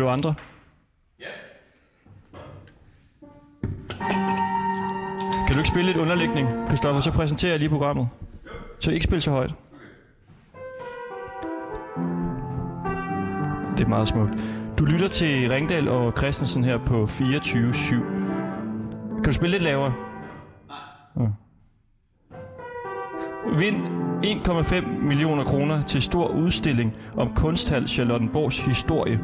du andre? Kan du ikke spille lidt underlægning, Christoffer? Så præsenterer jeg lige programmet. Så ikke spille så højt. Det er meget smukt. Du lytter til Ringdal og Christensen her på 24-7. Kan du spille lidt lavere? Nej. Vind 1,5 millioner kroner til stor udstilling om Kunsthal Charlottenborgs historie.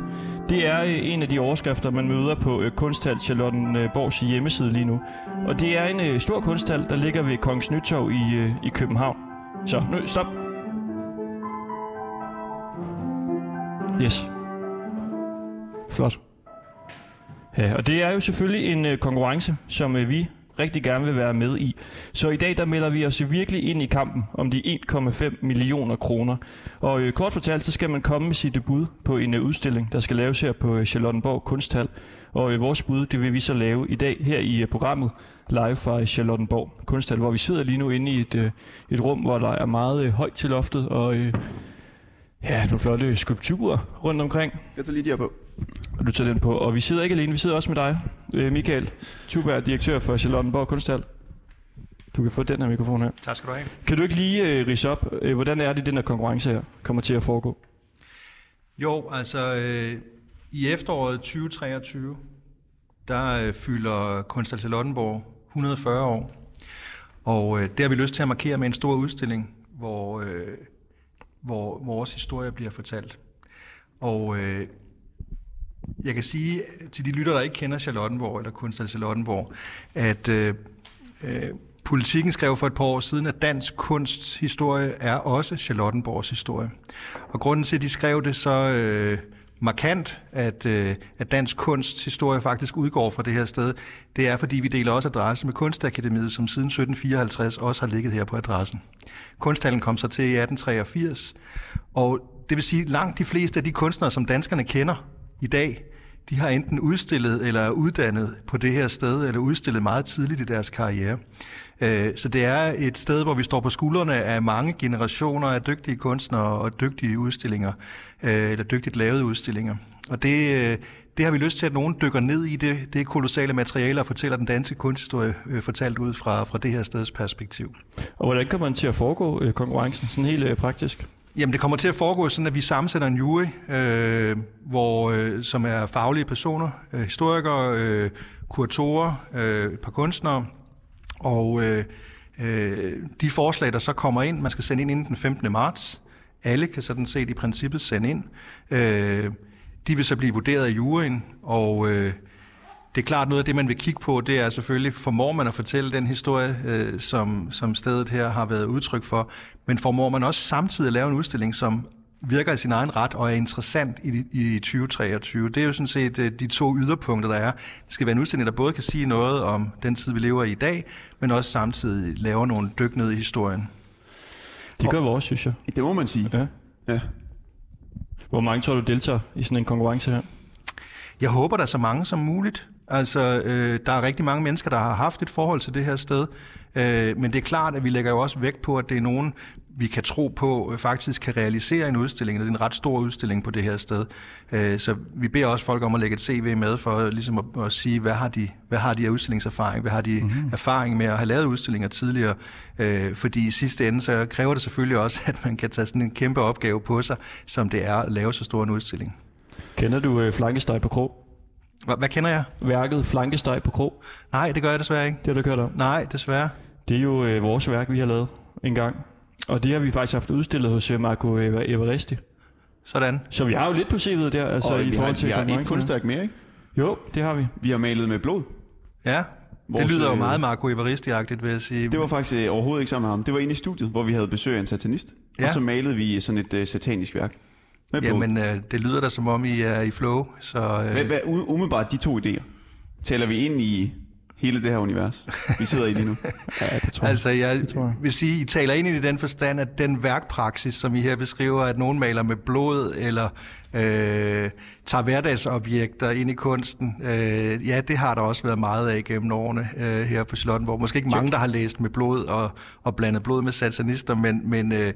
Det er øh, en af de overskrifter, man møder på øh, Kunsthal Charlottenborgs hjemmeside lige nu. Og det er en øh, stor kunsthal, der ligger ved Kongens Nytorv i, øh, i København. Så nu, stop. Yes. Flot. Ja, og det er jo selvfølgelig en øh, konkurrence, som øh, vi rigtig gerne vil være med i. Så i dag der melder vi os virkelig ind i kampen om de 1,5 millioner kroner. Og øh, kort fortalt, så skal man komme med sit bud på en øh, udstilling, der skal laves her på øh, Charlottenborg Kunsthal. Og øh, vores bud, det vil vi så lave i dag her i øh, programmet live fra øh, Charlottenborg Kunsthal, hvor vi sidder lige nu inde i et, øh, et rum, hvor der er meget øh, højt til loftet og øh, ja, nogle flotte skulpturer rundt omkring. Jeg tager lige de her på. Og du tager den på. Og vi sidder ikke alene, vi sidder også med dig, øh, Michael Tuberg, direktør for Charlottenborg Kunsthal. Du kan få den her mikrofon her. Tak skal du have. Kan du ikke lige øh, rise op, øh, hvordan er det, den her konkurrence her kommer til at foregå? Jo, altså øh, i efteråret 2023, der øh, fylder Kunsthal Charlottenborg 140 år. Og øh, det har vi lyst til at markere med en stor udstilling, hvor, øh, hvor vores historie bliver fortalt. Og øh, jeg kan sige til de lytter, der ikke kender Charlottenborg eller Kunsthal Charlottenborg, at øh, øh, Politikken skrev for et par år siden, at dansk kunsthistorie er også Charlottenborgs historie. Og grunden til, at de skrev det så øh, markant, at, øh, at dansk kunsthistorie faktisk udgår fra det her sted, det er, fordi vi deler også adresse med Kunstakademiet, som siden 1754 også har ligget her på adressen. Kunsthallen kom så til i 1883, og det vil sige, at langt de fleste af de kunstnere, som danskerne kender i dag, de har enten udstillet eller er uddannet på det her sted, eller udstillet meget tidligt i deres karriere. Øh, så det er et sted, hvor vi står på skuldrene af mange generationer af dygtige kunstnere og dygtige udstillinger, øh, eller dygtigt lavede udstillinger. Og det, øh, det har vi lyst til, at nogen dykker ned i det, det kolossale materiale og fortæller den danske kunsthistorie øh, fortalt ud fra, fra det her steds perspektiv. Og hvordan kommer man til at foregå, øh, konkurrencen, sådan helt øh, praktisk? Jamen, det kommer til at foregå sådan, at vi sammensætter en jury, øh, hvor, øh, som er faglige personer, øh, historikere, øh, kuratorer, øh, et par kunstnere, og øh, øh, de forslag, der så kommer ind, man skal sende ind inden den 15. marts. Alle kan sådan set i princippet sende ind. Øh, de vil så blive vurderet af juryen, og øh, det er klart noget af det, man vil kigge på, det er selvfølgelig, formår man at fortælle den historie, øh, som, som stedet her har været udtryk for, men formår man også samtidig at lave en udstilling, som virker i sin egen ret og er interessant i, i 2023. Det er jo sådan set øh, de to yderpunkter, der er. Det skal være en udstilling, der både kan sige noget om den tid, vi lever i i dag, men også samtidig laver nogle dyk ned i historien. Det gør vores, synes jeg. Det må man sige. Ja. Ja. Hvor mange tror du deltager i sådan en konkurrence her? Jeg håber, der er så mange som muligt. Altså, øh, der er rigtig mange mennesker, der har haft et forhold til det her sted. Øh, men det er klart, at vi lægger jo også vægt på, at det er nogen, vi kan tro på, øh, faktisk kan realisere en udstilling. Det er en ret stor udstilling på det her sted. Øh, så vi beder også folk om at lægge et CV med, for ligesom at, at sige, hvad har, de, hvad har de af udstillingserfaring? Hvad har de mm-hmm. erfaring med at have lavet udstillinger tidligere? Øh, fordi i sidste ende, så kræver det selvfølgelig også, at man kan tage sådan en kæmpe opgave på sig, som det er at lave så stor en udstilling. Kender du øh, flankesteg på krog? Hvad, hvad kender jeg? Værket Flankesteg på krog? Nej, det gør jeg desværre ikke. Det har du kørt om. Nej, desværre. Det er jo øh, vores værk, vi har lavet en gang. Og det har vi faktisk haft udstillet hos øh, Marco Eva- Evaristi. Sådan. Så vi har jo lidt på CV'et der, altså Og i vi forhold har, til vi har et kunstværk mere, ikke? Jo, det har vi. Vi har malet med blod. Ja, Vores, det lyder jo øh, meget Marco Evaristi-agtigt, vil jeg sige. Det var faktisk øh, overhovedet ikke sammen med ham. Det var inde i studiet, hvor vi havde besøg af en satanist. Ja. Ja. Og så malede vi sådan et øh, satanisk værk. Med blod. Jamen, øh, det lyder da som om, I er i flow. Så, øh, Hvad, hvad, umiddelbart de to idéer. Taler vi ind i hele det her univers, vi sidder i lige nu. Ja, det tror jeg. Altså, jeg, Det tror jeg. vil sige, I taler ind i den forstand, at den værkpraksis, som I her beskriver, at nogen maler med blod, eller øh, tager hverdagsobjekter ind i kunsten, øh, ja, det har der også været meget af gennem årene øh, her på Charlottenborg. Måske ikke mange, der har læst med blod og, og blandet blod med satanister, men, men, øh,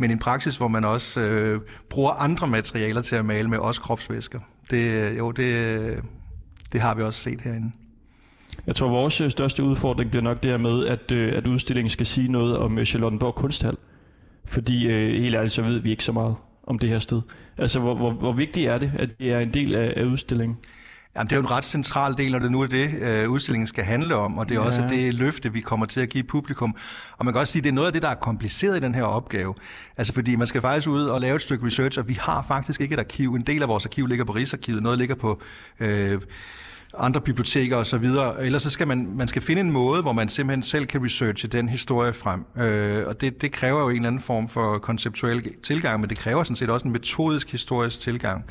men en praksis, hvor man også øh, bruger andre materialer til at male med, også kropsvæsker. Det, øh, jo, det, øh, det har vi også set herinde. Jeg tror, vores øh, største udfordring bliver nok det her med, at, øh, at udstillingen skal sige noget om Charlottenborg Kunsthal. Fordi øh, helt ærligt, så ved vi ikke så meget om det her sted. Altså, hvor, hvor, hvor vigtigt er det, at det er en del af, af udstillingen? Jamen, det er jo en ret central del, når det nu er det, øh, udstillingen skal handle om, og det er ja. også det løfte, vi kommer til at give publikum. Og man kan også sige, at det er noget af det, der er kompliceret i den her opgave. Altså, fordi man skal faktisk ud og lave et stykke research, og vi har faktisk ikke et arkiv. En del af vores arkiv ligger på Rigsarkivet, noget ligger på... Øh, andre biblioteker og så videre. Ellers så skal man, man skal finde en måde, hvor man simpelthen selv kan researche den historie frem. Øh, og det, det kræver jo en eller anden form for konceptuel tilgang, men det kræver sådan set også en metodisk historisk tilgang.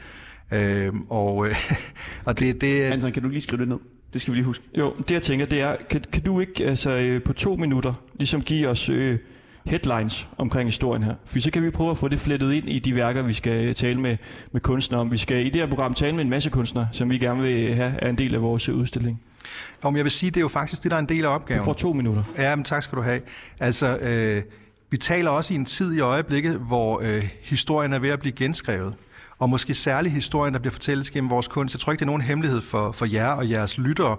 Øh, og, øh, og det, det, Anton, kan du lige skrive det ned? Det skal vi lige huske. Jo, det jeg tænker, det er, kan, kan du ikke altså, øh, på to minutter ligesom give os øh, headlines omkring historien her? For så kan vi prøve at få det flettet ind i de værker, vi skal tale med, med kunstnere om. Vi skal i det her program tale med en masse kunstnere, som vi gerne vil have er en del af vores udstilling. om jeg vil sige, det er jo faktisk det, der er en del af opgaven. Du får to minutter. Ja, men tak skal du have. Altså, øh, vi taler også i en tid i øjeblikket, hvor øh, historien er ved at blive genskrevet. Og måske særlig historien, der bliver fortalt gennem vores kunst. Jeg tror ikke, det er nogen hemmelighed for, for jer og jeres lyttere,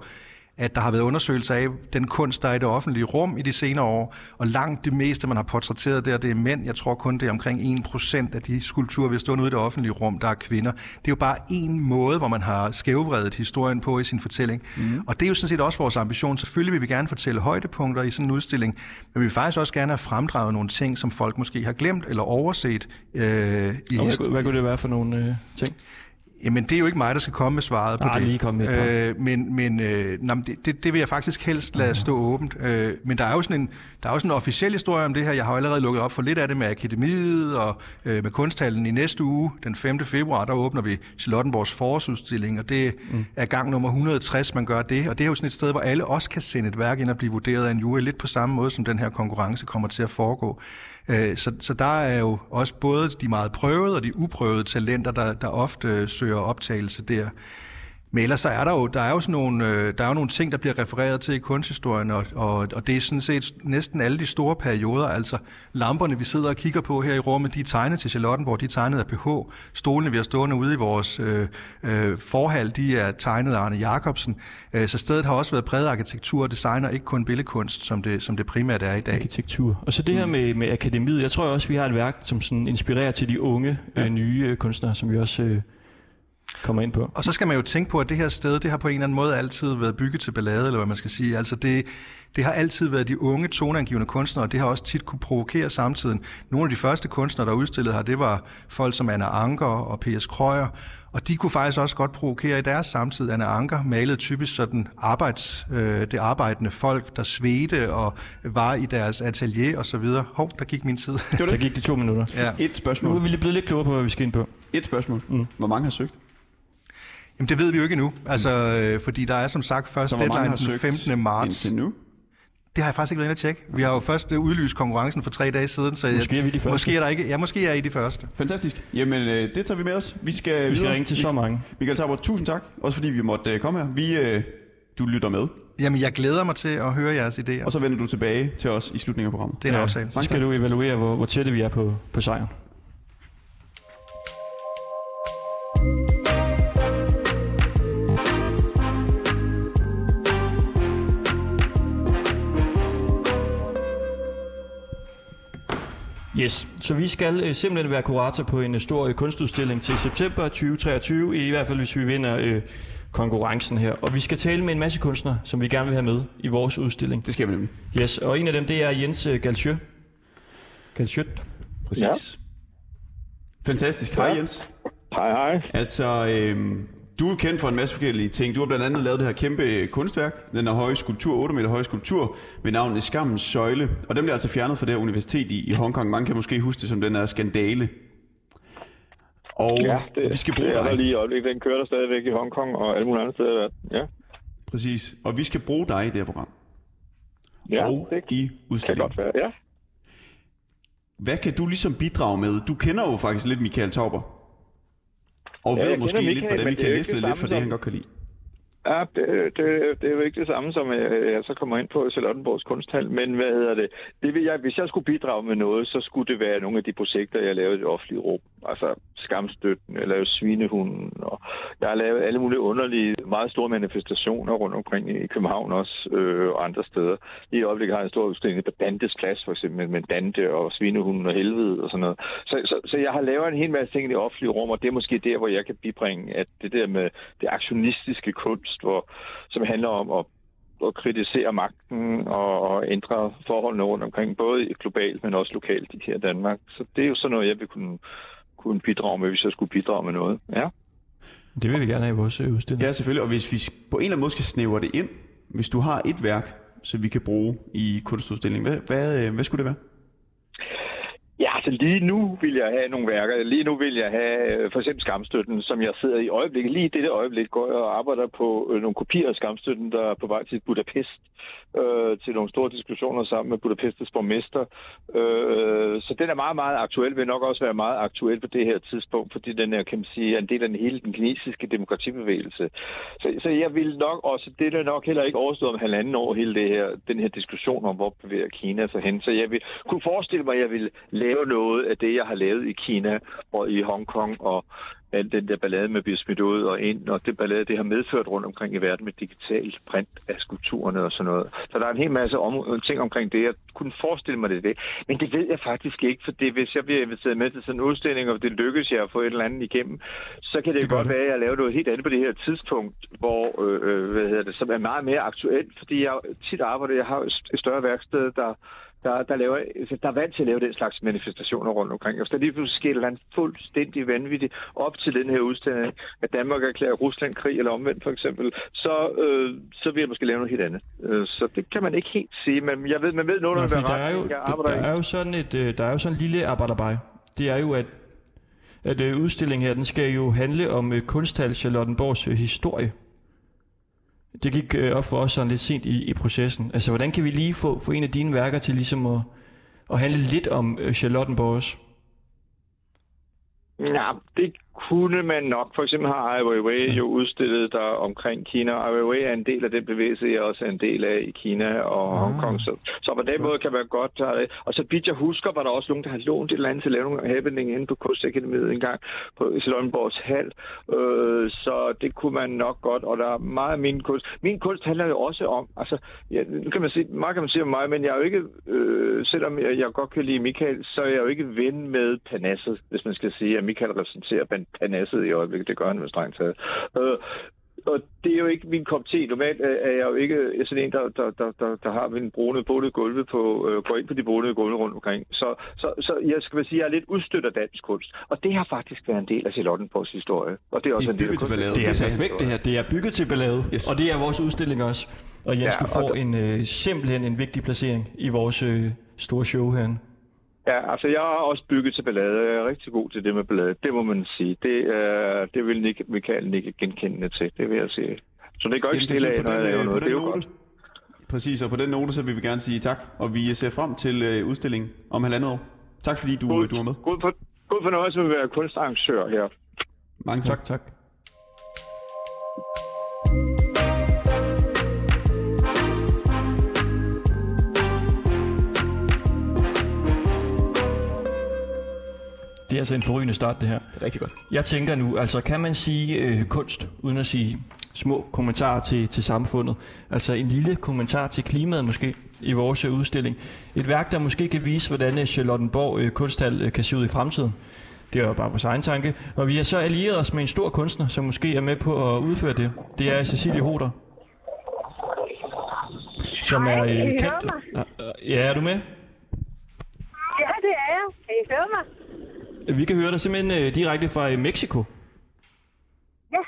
at der har været undersøgelser af den kunst, der er i det offentlige rum i de senere år, og langt det meste, man har portrætteret der, det er mænd. Jeg tror kun, det er omkring 1% af de skulpturer, vi har stået ude i det offentlige rum, der er kvinder. Det er jo bare en måde, hvor man har skævvredet historien på i sin fortælling. Mm. Og det er jo sådan set også vores ambition. Selvfølgelig vil vi gerne fortælle højdepunkter i sådan en udstilling, men vi vil faktisk også gerne have fremdraget nogle ting, som folk måske har glemt eller overset øh, i hvad, hvad kunne det være for nogle øh, ting? Jamen, det er jo ikke mig, der skal komme med svaret på Nej, det. lige kom med øh, men men øh, nej, det, det, det vil jeg faktisk helst lade stå åbent. Øh, men der er, jo sådan en, der er jo sådan en officiel historie om det her. Jeg har jo allerede lukket op for lidt af det med Akademiet og øh, med kunsthallen i næste uge, den 5. februar, der åbner vi Charlottenborgs forårsudstilling, og det mm. er gang nummer 160, man gør det. Og det er jo sådan et sted, hvor alle også kan sende et værk ind og blive vurderet af en jury, lidt på samme måde, som den her konkurrence kommer til at foregå. Øh, Så, så der er jo også både de meget prøvede og de uprøvede talenter, der, der ofte øh, søger optagelse der. Men ellers så er der jo, der er jo sådan nogle, øh, der er jo nogle ting, der bliver refereret til i kunsthistorien, og, og, og det er sådan set næsten alle de store perioder. Altså lamperne, vi sidder og kigger på her i rummet, de er tegnet til Charlottenborg, de er tegnet af PH. Stolene, vi har stående ude i vores øh, øh, forhal, de er tegnet af Arne Jacobsen. Øh, så stedet har også været præget af arkitektur og design, og ikke kun billedkunst, som det, som det primært er i dag. Arkitektur. Og så det her med, med akademiet. Jeg tror også, vi har et værk, som sådan inspirerer til de unge, øh, nye øh, kunstnere, som vi også øh, kommer ind på. Og så skal man jo tænke på, at det her sted, det har på en eller anden måde altid været bygget til ballade, eller hvad man skal sige. Altså det, det har altid været de unge, toneangivende kunstnere, og det har også tit kunne provokere samtiden. Nogle af de første kunstnere, der udstillede her, det var folk som Anna Anker og P.S. Krøyer, og de kunne faktisk også godt provokere i deres samtid. Anna Anker malede typisk sådan arbejds, øh, det arbejdende folk, der svedte og var i deres atelier og så videre. Hov, der gik min tid. Det var Der det. gik de to minutter. ja. Et Nu er spørgsmål. vi lige blevet lidt klogere på, hvad vi skal ind på. Et spørgsmål. Mm. Hvor mange har søgt? Jamen det ved vi jo ikke endnu, altså, øh, fordi der er som sagt først deadline den søgt 15. marts. indtil nu? Det har jeg faktisk ikke været inde at tjekke. Vi har jo først øh, udlyst konkurrencen for tre dage siden, så Måske er vi de første. Måske er der ikke, ja, måske er I de første. Fantastisk. Jamen, øh, det tager vi med os. Vi skal, Vi skal videre. ringe til så mange. Michael Taber, tusind tak. Også fordi vi måtte øh, komme her. Vi, øh, du lytter med. Jamen, jeg glæder mig til at høre jeres idéer. Og så vender du tilbage til os i slutningen af programmet. Det er en aftale. Så skal du evaluere, hvor, hvor tætte vi er på, på sejren. Yes, så vi skal øh, simpelthen være kurator på en øh, stor øh, kunstudstilling til september 2023, i hvert fald hvis vi vinder øh, konkurrencen her. Og vi skal tale med en masse kunstnere, som vi gerne vil have med i vores udstilling. Det skal vi nemlig. Yes, og en af dem, det er Jens øh, Galsjø. Galsjøt. Præcis. Ja. Fantastisk. Hej Jens. Hej, hej. Altså, øhm, du er kendt for en masse forskellige ting. Du har blandt andet lavet det her kæmpe kunstværk, den her høje skulptur, 8 meter høje skulptur, med navnet Skammens Søjle. Og den bliver altså fjernet fra det her universitet i, i Hongkong. Man kan måske huske det som den her skandale. Og Ja, det, vi skal bruge det er dig. lige i øjeblikket. Den kører der stadigvæk i Hongkong og alle mulige andre steder. i verden. Ja. Præcis. Og vi skal bruge dig i det her program. Ja, og det i kan udstillingen. godt være, ja. Hvad kan du ligesom bidrage med? Du kender jo faktisk lidt Michael Tauber. Og Ja, ved måske kender lidt, Michael, hvordan vi kan det lidt for det, han godt kan lide. Ja, det, det, det er jo ikke det samme, som jeg, jeg så kommer ind på i Charlottenborgs kunsthal, men hvad hedder det? det vil jeg, hvis jeg skulle bidrage med noget, så skulle det være nogle af de projekter, jeg lavede i det offentlige rum. Altså skamstøtten, jeg lavede svinehunden, og jeg har lavet alle mulige underlige, meget store manifestationer rundt omkring i København også, øh, og andre steder. Lige i øjeblikket har jeg en stor udstilling på Dantes Plads, for eksempel, med Dante og svinehunden og helvede og sådan noget. Så, så, så jeg har lavet en hel masse ting i det offentlige rum, og det er måske der, hvor jeg kan bibringe, at det der med det aktionistiske kunst, hvor, som handler om at at kritisere magten og, og ændre forholdene rundt omkring, både globalt, men også lokalt her i Danmark. Så det er jo sådan noget, jeg vil kunne, kunne bidrage med, hvis jeg skulle bidrage med noget. Ja. Det vil vi gerne have i vores øh, udstilling. Ja, selvfølgelig. Og hvis vi på en eller anden måde skal snævre det ind, hvis du har et værk, som vi kan bruge i kunstudstillingen, hvad, hvad, øh, hvad skulle det være? Ja, altså lige nu vil jeg have nogle værker. Lige nu vil jeg have øh, for eksempel Skamstøtten, som jeg sidder i øjeblikket. Lige i dette øjeblik går jeg og arbejder på øh, nogle kopier af Skamstøtten, der er på vej til Budapest øh, til nogle store diskussioner sammen med Budapestes borgmester. Øh, så den er meget, meget aktuel. Vil nok også være meget aktuel på det her tidspunkt, fordi den er, kan man sige, en del af den hele den kinesiske demokratibevægelse. Så, så jeg vil nok også, det er nok heller ikke overstået om halvanden år, hele det her, den her diskussion om, hvor bevæger Kina sig hen. Så jeg vil kunne forestille mig, at jeg vil lave noget af det, jeg har lavet i Kina og i Hongkong og al den der ballade med at blive smidt ud og ind, og det ballade, det har medført rundt omkring i verden med digital print af skulpturerne og sådan noget. Så der er en hel masse om, ting omkring det. Jeg kunne forestille mig det, det. Men det ved jeg faktisk ikke, for det, hvis jeg bliver inviteret med til sådan en udstilling, og det lykkes jeg at få et eller andet igennem, så kan det, Det godt det. være, at jeg laver noget helt andet på det her tidspunkt, hvor, øh, øh, hvad hedder det, som er meget mere aktuelt, fordi jeg tit arbejder, jeg har et større værksted, der der, der, laver, altså, der er vant til at lave den slags manifestationer rundt omkring. Og der lige pludselig sker et eller andet fuldstændig vanvittigt op til den her udstilling, at Danmark erklærer Rusland krig eller omvendt for eksempel, så, øh, så vil jeg måske lave noget helt andet. Øh, så det kan man ikke helt sige, men jeg ved, man ved noget, der der er jo. Jeg der, arbejder der er jo sådan et, øh, der er jo sådan en lille arbejderbej. Det er jo, at, at øh, udstillingen her, den skal jo handle om øh, kunsthal Charlottenborgs øh, historie. Det gik øh, op for os sådan lidt sent i, i processen. Altså, hvordan kan vi lige få, få en af dine værker til ligesom at, at handle lidt om øh, Charlottenborg også? Ja, det kunne man nok. For eksempel har Ai Weiwei jo udstillet der omkring Kina. Ai Weiwei er en del af den bevægelse, jeg også er en del af i Kina og Ah. Hongkong. Så, så på den måde kan man godt. Og så vidt jeg husker, var der også nogen, der har lånt et eller andet til at lave nogle happening inde på Kunstakademiet en gang på Charlottenborgs hal. Øh, så det kunne man nok godt. Og der er meget af min kunst. Min kunst handler jo også om, altså, ja, nu kan man sige, meget kan man sige om mig, men jeg er jo ikke, øh, selvom jeg, jeg godt kan lide Michael, så er jeg jo ikke ven med Panasset, hvis man skal sige, at Michael repræsenterer Pan- Panasset i øjeblikket. Det gør han med strengt taget. Øh, og det er jo ikke min kop te. Normalt er jeg jo ikke sådan en, der, der, der, der, der har en brune bonede gulve på, øh, går ind på de bonede gulve rundt omkring. Så, så, så jeg skal sige, at jeg er lidt udstødt af dansk kunst. Og det har faktisk været en del af Charlottenborgs historie. Og det er også Det er en del af kunsten. ballade. Det er perfekt det her. Det er bygget til ballade. Yes. Og det er vores udstilling også. Og Jens, Ja, du får og- en, øh, simpelthen en vigtig placering i vores øh, store show herinde. Ja, altså jeg har også bygget til ballade. Jeg er rigtig god til det med ballade. Det må man sige. Det, øh, det vil Nick, Michael ikke genkendende til. Det vil jeg sige. Så det går ikke stille af, på når jeg den, laver øh, noget. Det er jo note, godt. Præcis, og på den note, så vil vi gerne sige tak, og vi ser frem til øh, udstillingen om halvandet år. Tak fordi du, God, du var med. god, for, god fornøjelse med at være kunstarrangør her. Mange tak. Tak, tak. Altså en forrygende start, det her. Det er rigtig godt. Jeg tænker nu, altså kan man sige øh, kunst, uden at sige små kommentarer til, til samfundet? Altså en lille kommentar til klimaet måske i vores øh, udstilling. Et værk, der måske kan vise, hvordan øh, Charlottenborg øh, kunsthal øh, kan se ud i fremtiden. Det er jo bare vores egen tanke. Og vi har så allieret os med en stor kunstner, som måske er med på at udføre det. Det er Cecilie Hoder. Som Hej, er øh, kendt. Ja, er du med? Ja, det er jeg. Kan I høre mig? Vi kan høre dig simpelthen øh, direkte fra øh, Mexico. Ja,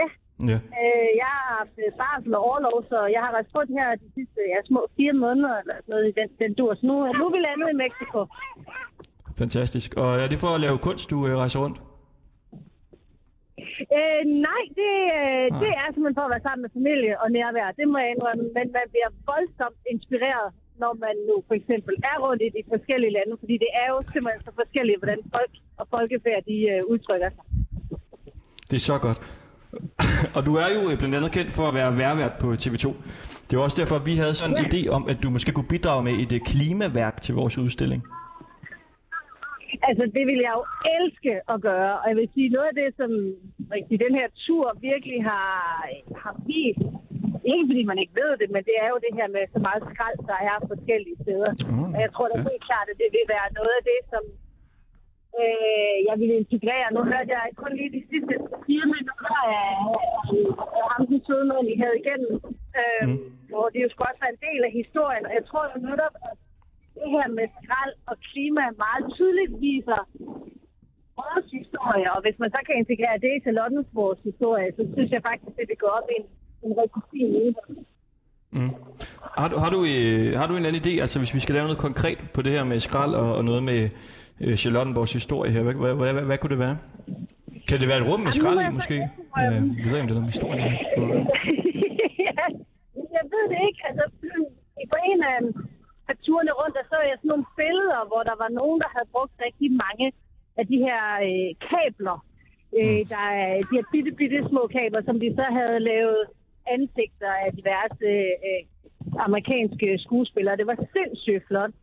ja. Ja. Øh, jeg har haft øh, barsel og overlov, så jeg har rejst rundt her de sidste ja, små fire måneder, eller sådan noget i den, den dur. Så nu, nu er vi landet i Mexico. Fantastisk. Og er det for at lave kunst, du øh, rejser rundt? Øh, nej, det, øh, det er simpelthen for at være sammen med familie og nærvær. Det må jeg indrømme. Men man bliver voldsomt inspireret, når man nu for eksempel er rundt i de forskellige lande. Fordi det er jo simpelthen så forskelligt, hvordan folk og folkefærd de øh, udtrykker sig. Det er så godt. og du er jo øh, blandt andet kendt for at være værvært på TV2. Det var også derfor, at vi havde sådan en idé om, at du måske kunne bidrage med et øh, klimaværk til vores udstilling. Altså, det vil jeg jo elske at gøre. Og jeg vil sige, noget af det, som rigtig, den her tur virkelig har, har vist, ikke fordi man ikke ved det, men det er jo det her med så meget skrald, der er forskellige steder. Mm, og jeg tror da helt klart, at det vil være noget af det, som øh, jeg vil integrere. Nu hørte jeg kun lige de sidste fire minutter af, af ham, den søde mand, I havde igennem. Øh, mm. Hvor det jo skulle også være en del af historien. Og jeg tror jo netop, at det her med skrald og klima meget tydeligt viser vores historie. Og hvis man så kan integrere det i Charlottensborgs historie, så synes jeg faktisk, at det går op i en, en rigtig fin mulighed. Mm. Har, du, har, du, øh, har du en anden idé, altså hvis vi skal lave noget konkret på det her med skrald og, og noget med øh, Charlottenborgs historie her, hvad, hvad, hvad, hvad, hvad kunne det være? Kan det være et rum med skrald i måske? Øh, jeg ved ikke, om det er noget med historien. er. ja, jeg ved det ikke. Altså, på en af, af turene rundt, der så jeg sådan nogle billeder, hvor der var nogen, der havde brugt rigtig mange af de her øh, kabler. Øh, der er de her bitte, bitte små kabler, som de så havde lavet ansigter af diverse øh, amerikanske skuespillere. Det var sindssygt flot.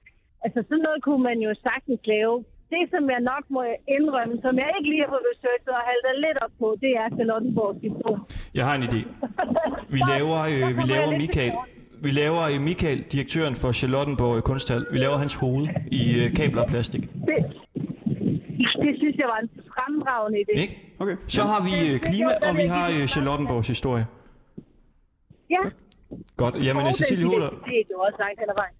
Altså sådan noget kunne man jo sagtens lave. Det, som jeg nok må indrømme, som jeg ikke lige har fået besøgt og halter lidt op på, det er Charlottenborgs historie. Jeg har en idé. Vi laver, øh, vi laver Michael, vi laver øh, Michael, direktøren for Charlottenborg Kunsthal, vi laver hans hoved i øh, kabler og plastik. Det, det synes jeg var en fremragende idé. Ikke? Okay. Så har vi øh, klima, og vi har øh, Charlottenborgs historie. Ja. Godt. Jamen, Og Cecilie den Hoder, identitet, du også langt hen ad vejen.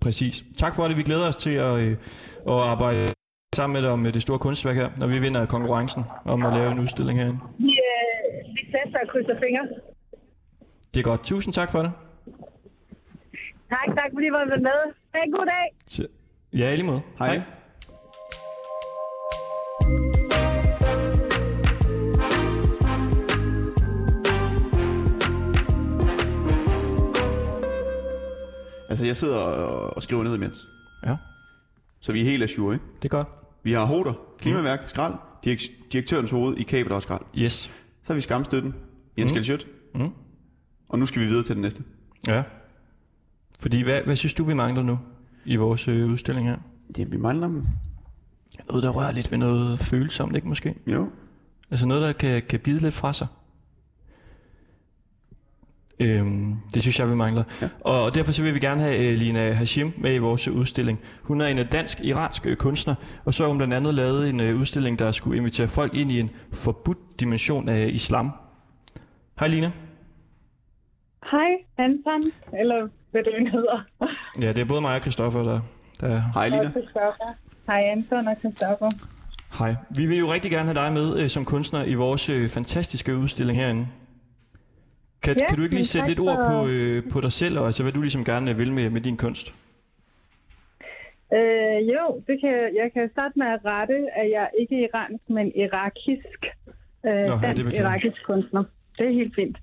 præcis. Tak for det. Vi glæder os til at, øh, at arbejde sammen med dig om øh, det store kunstværk her, når vi vinder konkurrencen om at lave en udstilling herinde. Vi, øh, vi sætter og krydser fingre. Det er godt. Tusind tak for det. Tak, tak fordi I var med. Ha' en god dag. Ja, i lige måde. Hej. Altså, jeg sidder og, og skriver ned imens. Ja, Så vi er helt ajour, ikke? det er godt. Vi har Hoder, Klimaværk, Skrald, direk- direktørens hoved i kabler og skrald. Yes. Så har vi Skamstøtten, Jens mm. Mm. Og nu skal vi videre til den næste. Ja. Fordi, hvad, hvad synes du, vi mangler nu i vores øh, udstilling her? Ja, vi mangler dem. Noget, der rører lidt ved noget følsomt, ikke måske? Jo. Altså noget, der kan, kan bide lidt fra sig. Øhm, det synes jeg, vi mangler. Ja. Og, og derfor så vil vi gerne have øh, Lina Hashim med i vores udstilling. Hun er en øh, dansk-iransk øh, kunstner, og så har hun blandt andet lavet en øh, udstilling, der skulle invitere folk ind i en forbudt dimension af islam. Hej Lina. Hej, Anton, eller hvad det end hedder. Ja, det er både mig og Christoffer, der, der Hej, Lina. Hej, Anton og Christoffer. Hej. Vi vil jo rigtig gerne have dig med øh, som kunstner i vores øh, fantastiske udstilling herinde. Kan, Ja, kan du ikke lige sætte lidt ord for- på, øh, på dig selv, og altså, hvad du ligesom gerne vil med, med din kunst? Øh, jo, det kan, jeg kan starte med at rette, at jeg ikke er iransk, men irakisk. Øh, det dansk irakisk kunstner. Det er helt fint.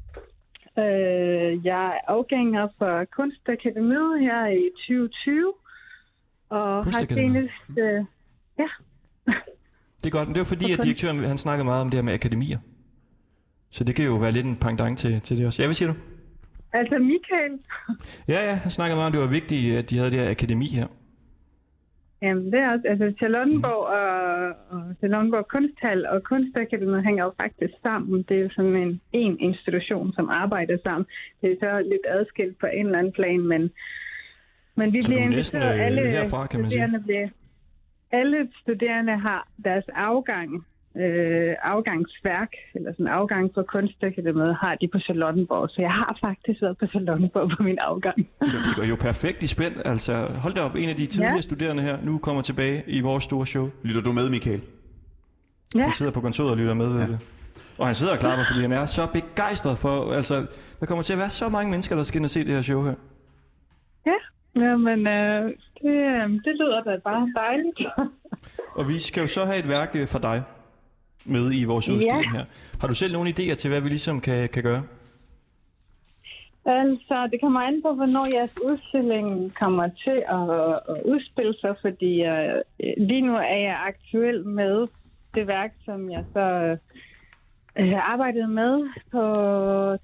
Øh, jeg er afgænger fra Kunstakademiet her i 2020. Og har senest... Øh, ja, Det er godt, men det var fordi, at direktøren han snakkede meget om det her med akademier. Så det kan jo være lidt en pendant til, til det også. Ja, hvad siger du? altså Michael. Ja, ja, han snakkede meget om, det var vigtigt, at de havde det her akademi her. Jamen, det er også, altså Charlottenborg og, og Charlottenborg Kunsthal og Kunstakademiet hænger jo faktisk sammen. Det er jo sådan en, en institution, som arbejder sammen. Det er så lidt adskilt på en eller anden plan, men, men vi Så bliver er næsten, inviteret. øh, alle herfra, kan man sige. studerende Bliver, alle studerende har deres afgang, øh, afgangsværk, eller sådan afgang på Kunstakademiet, har de på Charlottenborg. Så jeg har faktisk været på Charlottenborg på min afgang. Det går jo perfekt i spænd. Altså, hold da op, en af de tidligere Ja. studerende her nu kommer tilbage i vores store show. Lytter du med, Michael? Ja. Han sidder på kontoret og lytter med. Ja. Og han sidder og klapper, fordi han er så begejstret for... Altså, der kommer til at være så mange mennesker, der skal ind og se det her show her. Ja, Jamen, øh, det, øh, det lyder da bare dejligt. Og vi skal jo så have et værk øh, for dig. Med i vores Ja. udstilling her. Har du selv nogle idéer til, hvad vi ligesom kan, kan gøre? Altså, det kommer an på, hvornår jeres udstilling kommer til at, at udspille sig, fordi uh, lige nu er jeg aktuel med det værk, som jeg så uh, arbejdede med på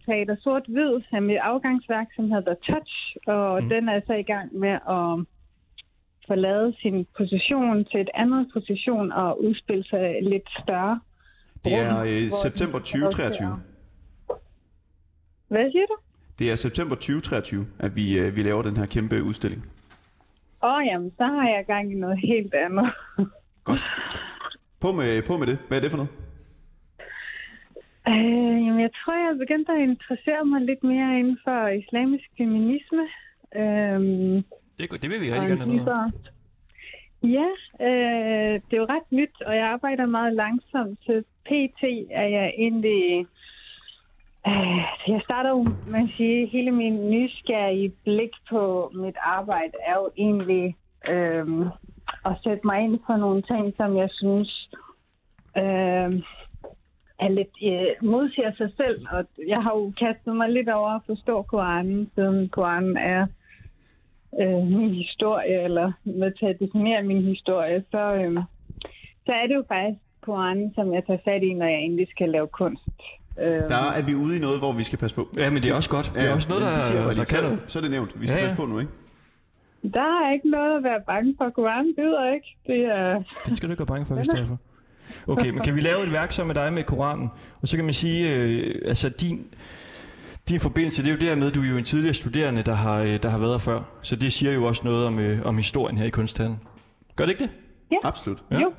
Teater Sort Hvid, af mit afgangsværk, som hedder Touch, og mm. den er så i gang med at lavet sin position til et andet position og udspille sig lidt større. Det er øh, september den skal lov til 2023. at- Hvad siger du? Det er september 2023, at vi, øh, vi laver den her kæmpe udstilling. Åh, oh, jamen, så har jeg gang i noget helt andet. Godt. På med, på med det. Hvad er det for noget? Øh, jamen, jeg tror, jeg er begyndt at interessere mig lidt mere inden for islamisk feminisme. Øhm, Det, det vil vi rigtig gerne have noget. Ja, øh, det er jo ret nyt, og jeg arbejder meget langsomt. Så PT er jeg egentlig... Øh, jeg starter jo med at sige, hele min nysgerrige blik på mit arbejde er jo egentlig øh, at sætte mig ind på nogle ting, som jeg synes øh, er lidt øh, modsiger sig selv. Og jeg har jo kastet mig lidt over at forstå Koranen, siden Koranen er øh, min historie, eller med til at definere min historie, så, øh, så er det jo faktisk Koranen, som jeg tager fat i, når jeg egentlig skal lave kunst. Øh, Der er vi ude i noget, hvor vi skal passe på. Ja, men det er også godt. Det er også noget, der, det siger der lige. kan så, så er det nævnt. Vi skal Ja, ja, ja. passe på nu, ikke? Der er ikke noget at være bange for. Koranen byder ikke. Det er... Det skal du ikke være bange for, Christoffer. Okay, men kan vi lave et værk sammen med dig med Koranen? Og så kan man sige, øh, altså din, din forbindelse, det er jo dermed, du er jo en tidligere studerende, der har, øh, der har været her før. Så det siger jo også noget om, øh, om historien her i kunsthallen. Gør det ikke det? Absolut. Ja. Jo.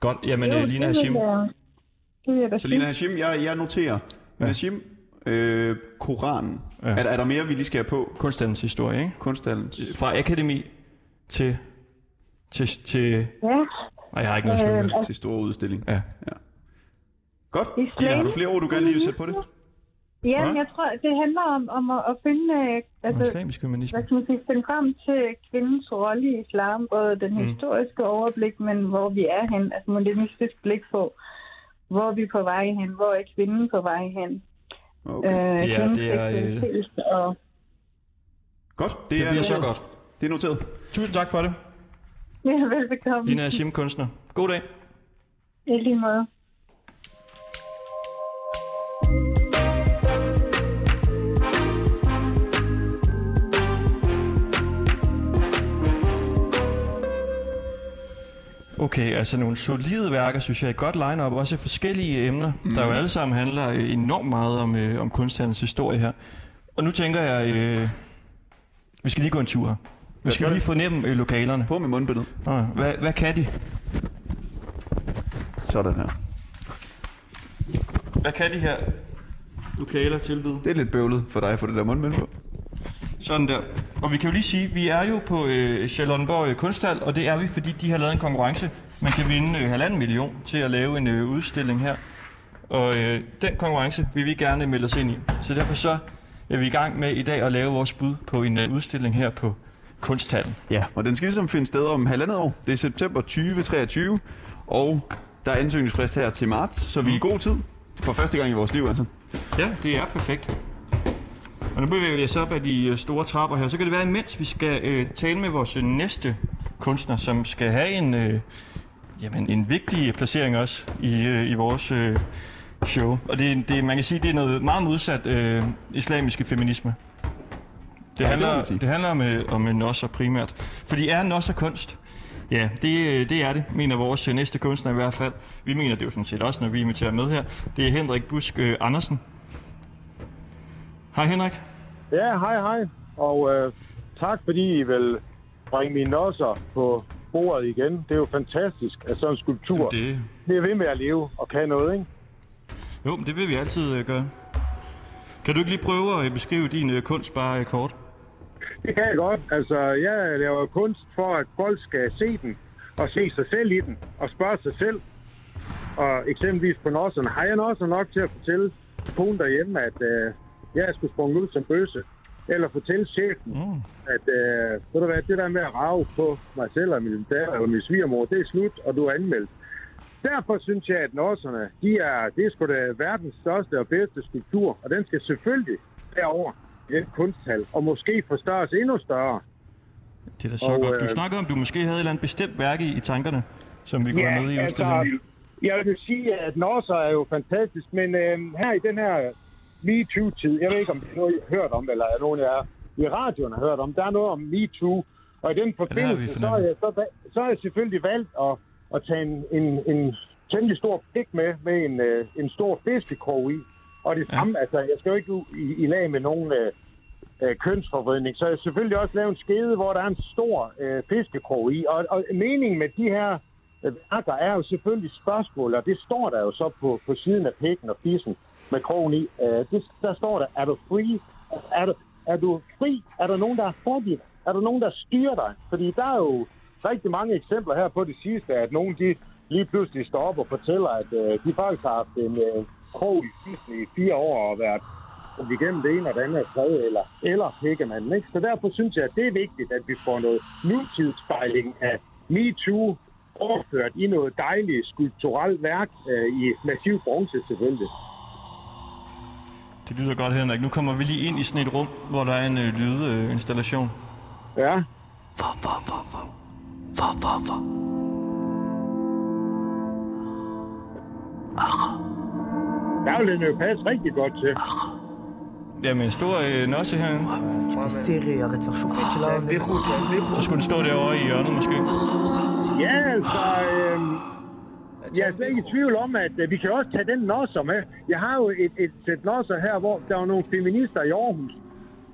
Godt, jamen Jo, øh, Lina det Hashim. Det vil jeg da Så. Lina Hashim, jeg, jeg noterer. Ja. Hashim, øh, Koranen. Ja. Ja. Er, der- er der mere, vi lige skal have på? Kunsthandens historie, ikke? Kunsthalens. Fra akademi til... til, til Ja. nej, jeg har ikke noget Øh, til store udstilling. Ja. Godt. Islam. Lina, har du flere ord, du gerne lige vil sætte på det? Ja, men jeg tror, det handler om, om at, at finde, øh, altså, islamisk feminisme. hvad skal man sige, finde frem til kvindens rolle i islam, både den Mm. historiske overblik, men hvor vi er hen, altså modernistisk blik på, hvor vi er på vej hen, hvor er kvinden på vej hen. Okay. Øh, Det er- det er, øh, og Godt. Det, Det er bliver så godt. Det er noteret. Tusind tak for det. Ja, velbekomme. Lina Hashim, kunstner. God dag. I lige måde. Okay, altså nogle solide værker, synes jeg. Et godt line-up, også forskellige emner, mm. der jo alle sammen handler enormt meget om, øh, om kunsthandels historie her. Og nu tænker jeg, øh, vi skal lige gå en tur her. Vi skal lige fornemme øh, lokalerne. På med mundbindet. Ah, hvad, hvad kan de? Sådan her. Hvad kan de her lokaler tilbyde? Det er lidt bøvlet for dig at få det der mundbind på. Sådan der. Og vi kan jo lige sige, vi er jo på øh, Charlottenborg øh, Kunsthal, og det er vi, fordi de har lavet en konkurrence. Man kan vinde øh, halvanden million til at lave en øh, udstilling her. Og øh, den konkurrence vil vi gerne melde os ind i. Så derfor så er vi i gang med i dag at lave vores bud på en øh, udstilling her på Kunsthallen. Ja, og den skal ligesom finde sted om halvandet år. Det er september 2023, og der er ansøgningsfrist her til marts, så vi er i god tid. For første gang i vores liv, altså. Ja, det er perfekt. Og nu bevæger vi os op ad de øh, store trapper her. Så kan det være, imens vi skal øh, tale med vores øh, næste kunstner, som skal have en, øh, jamen, en vigtig placering også i, øh, i vores øh, show. Og det, det, man kan sige, det er noget meget modsat øh, islamiske feminisme. Det, Ja, det handler, sige. det handler om, øh, om en nosser primært. Fordi er nosser kunst? Ja, det, øh, det er det, mener vores øh, næste kunstner i hvert fald. Vi mener det jo sådan set også, når vi inviterer med her. Det er Henrik Busk øh, Andersen. Hej Henrik. Ja, hej hej. Og øh, tak fordi I vil bringe mine nosser på bordet igen. Det er jo fantastisk, at sådan en skulptur Det, bliver ved med at leve og kan noget, ikke? jo, men det vil vi altid øh, gøre. Kan du ikke lige prøve at øh, beskrive din øh, kunst bare øh, kort? Det kan jeg godt. Altså, jeg laver kunst for, at folk skal se den og se sig selv i den og spørge sig selv. Og eksempelvis på nosserne. Har jeg nosser nok til at fortælle konen derhjemme, at øh, jeg skulle sprunge ud som bøsse? Eller fortælle chefen, Mm. at øh, ved du hvad, det der med at rave på mig selv og min datter eller min svigermor, det er slut, og du er anmeldt. derfor synes jeg, at nosserne, de er, det er sgu da verdens største og bedste skulptur, og den skal selvfølgelig derover i den kunsthal, og måske forstørres endnu større. Det er da så Og, godt. Du øh, snakkede om, du måske havde et eller andet bestemt værk i, i tankerne, som vi går med i udstillingen. jeg vil sige, at nosser er jo fantastisk, men øh, her i den her MeToo-tid, jeg ved ikke, om det er noget, I har hørt om, eller er nogen, jeg er i radioen har hørt om, der er noget om MeToo, og i den forbindelse, så, har jeg, så, så har jeg selvfølgelig valgt at, at tage en, en, en temmelig stor pik med, med en, øh, en stor fiskekrog i. Og det Ja. samme, altså, jeg skal jo ikke ud i, i lag med nogen øh, øh, kønsforvridning, så jeg selvfølgelig også lavet en skede, hvor der er en stor øh, fiskekrog i. Og, og meningen med de her øh, værker er jo selvfølgelig spørgsmål, og det står der jo så på, på siden af pikken og fissen med krogen i. Øh, det, der står der, er du free? Er du, er du fri? Er der nogen, der er for dig? Er der nogen, der styrer dig? Fordi der er jo rigtig mange eksempler her på det sidste, at nogen de lige pludselig står op og fortæller, at øh, de faktisk har haft en øh, krog i sidste i fire år og været igennem det ene og det andet og tredje, eller, eller pikkemanden. Ikke? Så derfor synes jeg, at det er vigtigt, at vi får noget nutidsspejling af MeToo overført i noget dejligt skulpturelt værk øh, i massiv bronze selvfølgelig. Det lyder godt, Henrik. Nu kommer vi lige ind i sådan et rum, hvor der er en øh, lydinstallation. Ja. Der vil den jo passe rigtig godt til. Ja, med en stor øh, nosse herinde. Så skulle den stå derovre i hjørnet måske. Ja, altså... Øh, jeg er slet ikke i tvivl om, at øh, vi kan også tage den nosser med. Jeg har jo et, et sæt nosser her, hvor der var nogle feminister i Aarhus,